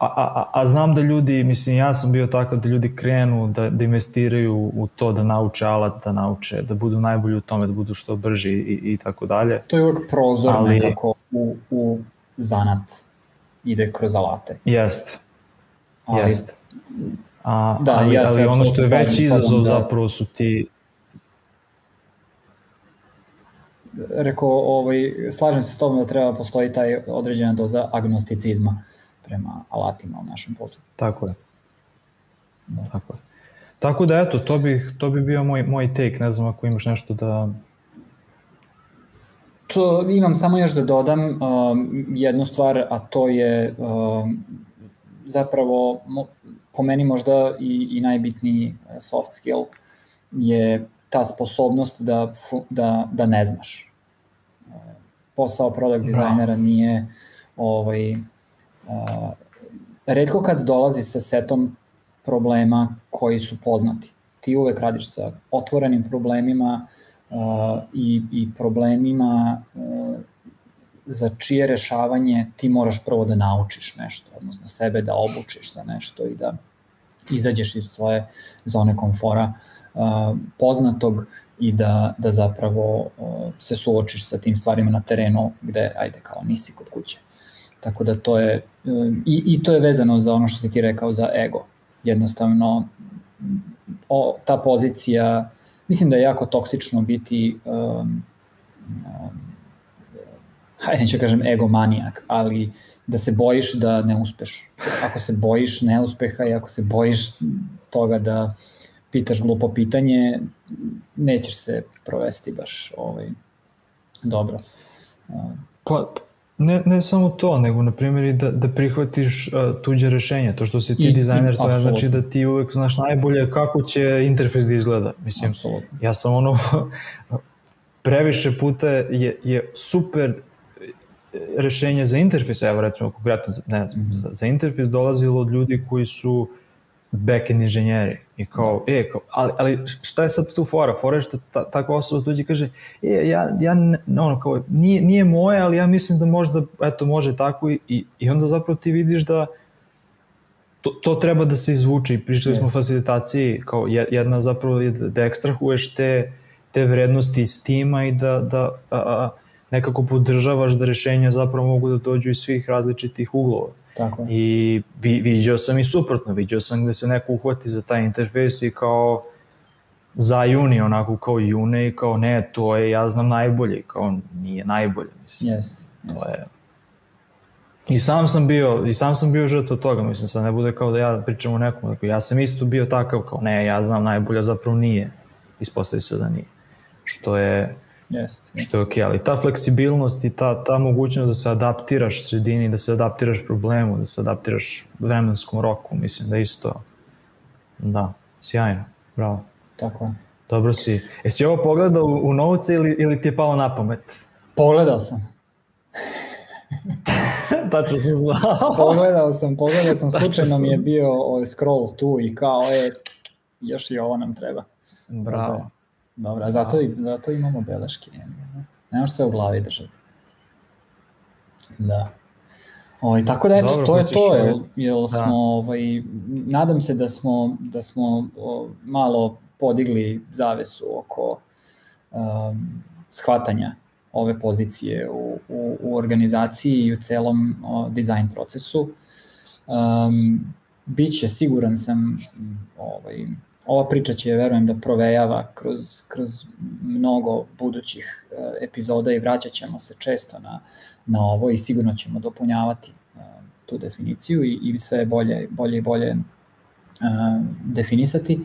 A, a, a znam da ljudi, mislim, ja sam bio takav da ljudi krenu da, da investiraju u to, da nauče alat, da nauče, da budu najbolji u tome, da budu što brži i, i tako dalje. To je uvek prozor ali, nekako u, u zanat, ide kroz alate. Jest, ali, jest. A, da, ali, ja ali ono što je veći izazov da, zapravo su ti Rekao, ovaj, slažem se s tobom da treba postoji taj određena doza agnosticizma prema alatima u našem poslu. Tako je. Da. Tako je. Tako da eto, to bi, to bi bio moj, moj take, ne znam ako imaš nešto da... To imam samo još da dodam um, jednu stvar, a to je um, zapravo po meni možda i, i najbitniji soft skill je ta sposobnost da, da, da ne znaš. Posao product dizajnera nije ovaj, Uh, redko kad dolazi sa setom problema koji su poznati. Ti uvek radiš sa otvorenim problemima uh, i, i problemima uh, za čije rešavanje ti moraš prvo da naučiš nešto, odnosno sebe da obučiš za nešto i da izađeš iz svoje zone komfora poznatog i da, da zapravo se suočiš sa tim stvarima na terenu gde, ajde, kao nisi kod kuće. Tako da to je, i, i to je vezano za ono što si ti rekao za ego. Jednostavno, o, ta pozicija, mislim da je jako toksično biti, um, um, hajde neću kažem egomanijak, ali da se bojiš da ne uspeš. Ako se bojiš neuspeha i ako se bojiš toga da pitaš glupo pitanje, nećeš se provesti baš ovaj, dobro. Pa, Ne, ne samo to, nego na primjer i da, da prihvatiš uh, tuđe rešenja. To što si ti I, dizajner, to ne znači da ti uvek znaš najbolje kako će interfejs da izgleda. Mislim, absolutno. ja sam ono, previše puta je, je super rešenje za interfejs, evo recimo konkretno, ne znam, za, za interfejs dolazilo od ljudi koji su backend inženjeri i kao, e, kao, ali, ali šta je sad tu fora? Fora je što ta, takva osoba tuđi kaže, e, ja, ja ono, kao, nije, nije moje, ali ja mislim da možda, eto, može tako i, i, i onda zapravo ti vidiš da to, to treba da se izvuče i pričali yes. smo o facilitaciji, kao jedna zapravo je da, da ekstrahuješ te, te vrednosti iz tima i da, da a, a, nekako podržavaš da rešenja zapravo mogu da dođu iz svih različitih uglova. Tako I vi, vidio sam i suprotno, vidio sam gde se neko uhvati za taj interfejs i kao za juni, onako kao june i kao ne, to je, ja znam najbolje, kao nije najbolje, mislim. Yes, to je... I sam sam bio, i sam sam bio žrtva toga, mislim, sad ne bude kao da ja pričam o nekom, dakle, ja sam isto bio takav, kao ne, ja znam najbolje, zapravo nije, ispostavi se da nije. Što je, Jest, jest. Što je okej, okay, ali ta fleksibilnost i ta, ta mogućnost da se adaptiraš sredini, da se adaptiraš problemu, da se adaptiraš vremenskom roku, mislim da isto, da, sjajno, bravo. Tako je. Dobro si. Jesi ovo pogledao u, u novce ili, ili ti je palo na pamet? Pogledao sam. Tačno sam znao. pogledao sam, pogledao sam, slučajno mi je bio ovaj scroll tu i kao, e, još i ovo nam treba. Bravo. Dobro, a zato, i, zato imamo beleške. Nemaš se u glavi držati. Da. Ovaj, tako da eto, Dobro, to je to, jel, jel da. smo, ovaj, nadam se da smo, da smo o, malo podigli zavesu oko um, shvatanja ove pozicije u, u, u organizaciji i u celom o, dizajn procesu. Um, biće, siguran sam, ovaj, ova priča će, verujem, da provejava kroz, kroz mnogo budućih uh, epizoda i vraćat ćemo se često na, na ovo i sigurno ćemo dopunjavati uh, tu definiciju i, i sve bolje, bolje i bolje uh, definisati.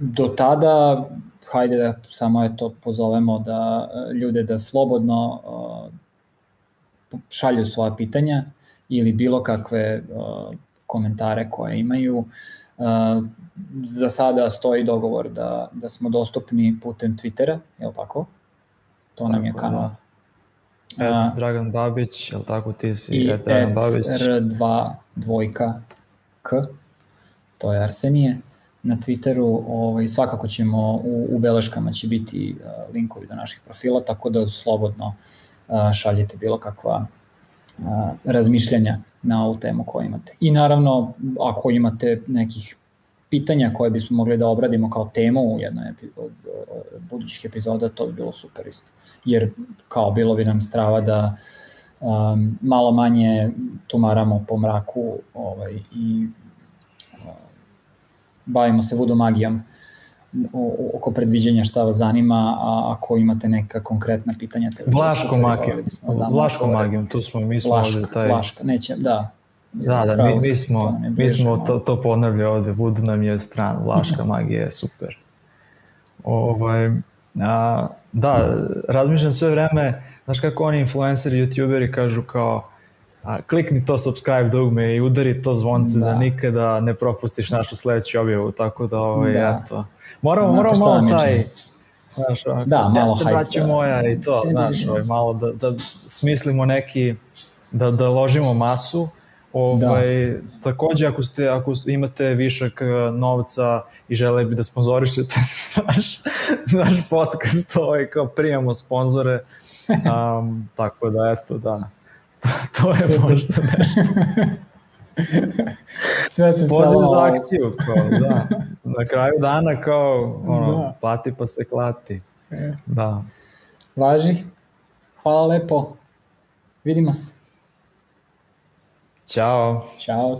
Do tada, hajde da samo je to pozovemo da ljude da slobodno šalju svoja pitanja ili bilo kakve komentare koje imaju. Uh, za sada stoji dogovor da, da smo dostupni putem Twittera, je li tako? To tako, nam je kanal. Da. Et Dragan Babić, je li tako ti si? I et Dragan Babić. R2 dvojka K, to je Arsenije. Na Twitteru ovaj, svakako ćemo, u, u beleškama će biti uh, linkovi do naših profila, tako da slobodno uh, šaljete bilo kakva uh, razmišljanja na ovu temu koju imate. I naravno, ako imate nekih pitanja koje bismo mogli da obradimo kao temu u jednoj od budućih epizoda, to bi bilo super isto. Jer kao bilo bi nam strava da um, malo manje tumaramo po mraku ovaj, i uh, bavimo se vodomagijom oko predviđenja šta vas zanima, a ako imate neka konkretna pitanja... Vlaško magijom, da Vlaško magijom, tu smo, mi smo Vlaška, ovde taj... Vlaška, neće, da, Da, da, mi, mi smo, mi smo to, to ponavlja ovde, Voodoo nam je stran, Vlaška magija je super. Ovaj, a, da, razmišljam sve vreme, znaš kako oni influenceri, youtuberi kažu kao, a, klikni to subscribe dugme i udari to zvonce da. da nikada ne propustiš našu sledeću objavu, tako da, ovaj, da. eto. Moramo, moramo malo taj, znaš, onako, da, malo hype. Da. moja i to, znaš, ovaj, malo da, da smislimo neki, da, da ložimo masu, Ovaj, da. Takođe, ako, ste, ako imate višak eh, novca i žele bi da sponzorišete naš, naš podcast, ovaj, kao primamo sponzore, um, tako da, eto, da, to, je Super. možda nešto. Sve se Poziv za akciju, kao, da. Na kraju dana, kao, ono, da. plati pa se klati. E. Da. Važi. Hvala lepo. Vidimo se. Ciao. Ciao.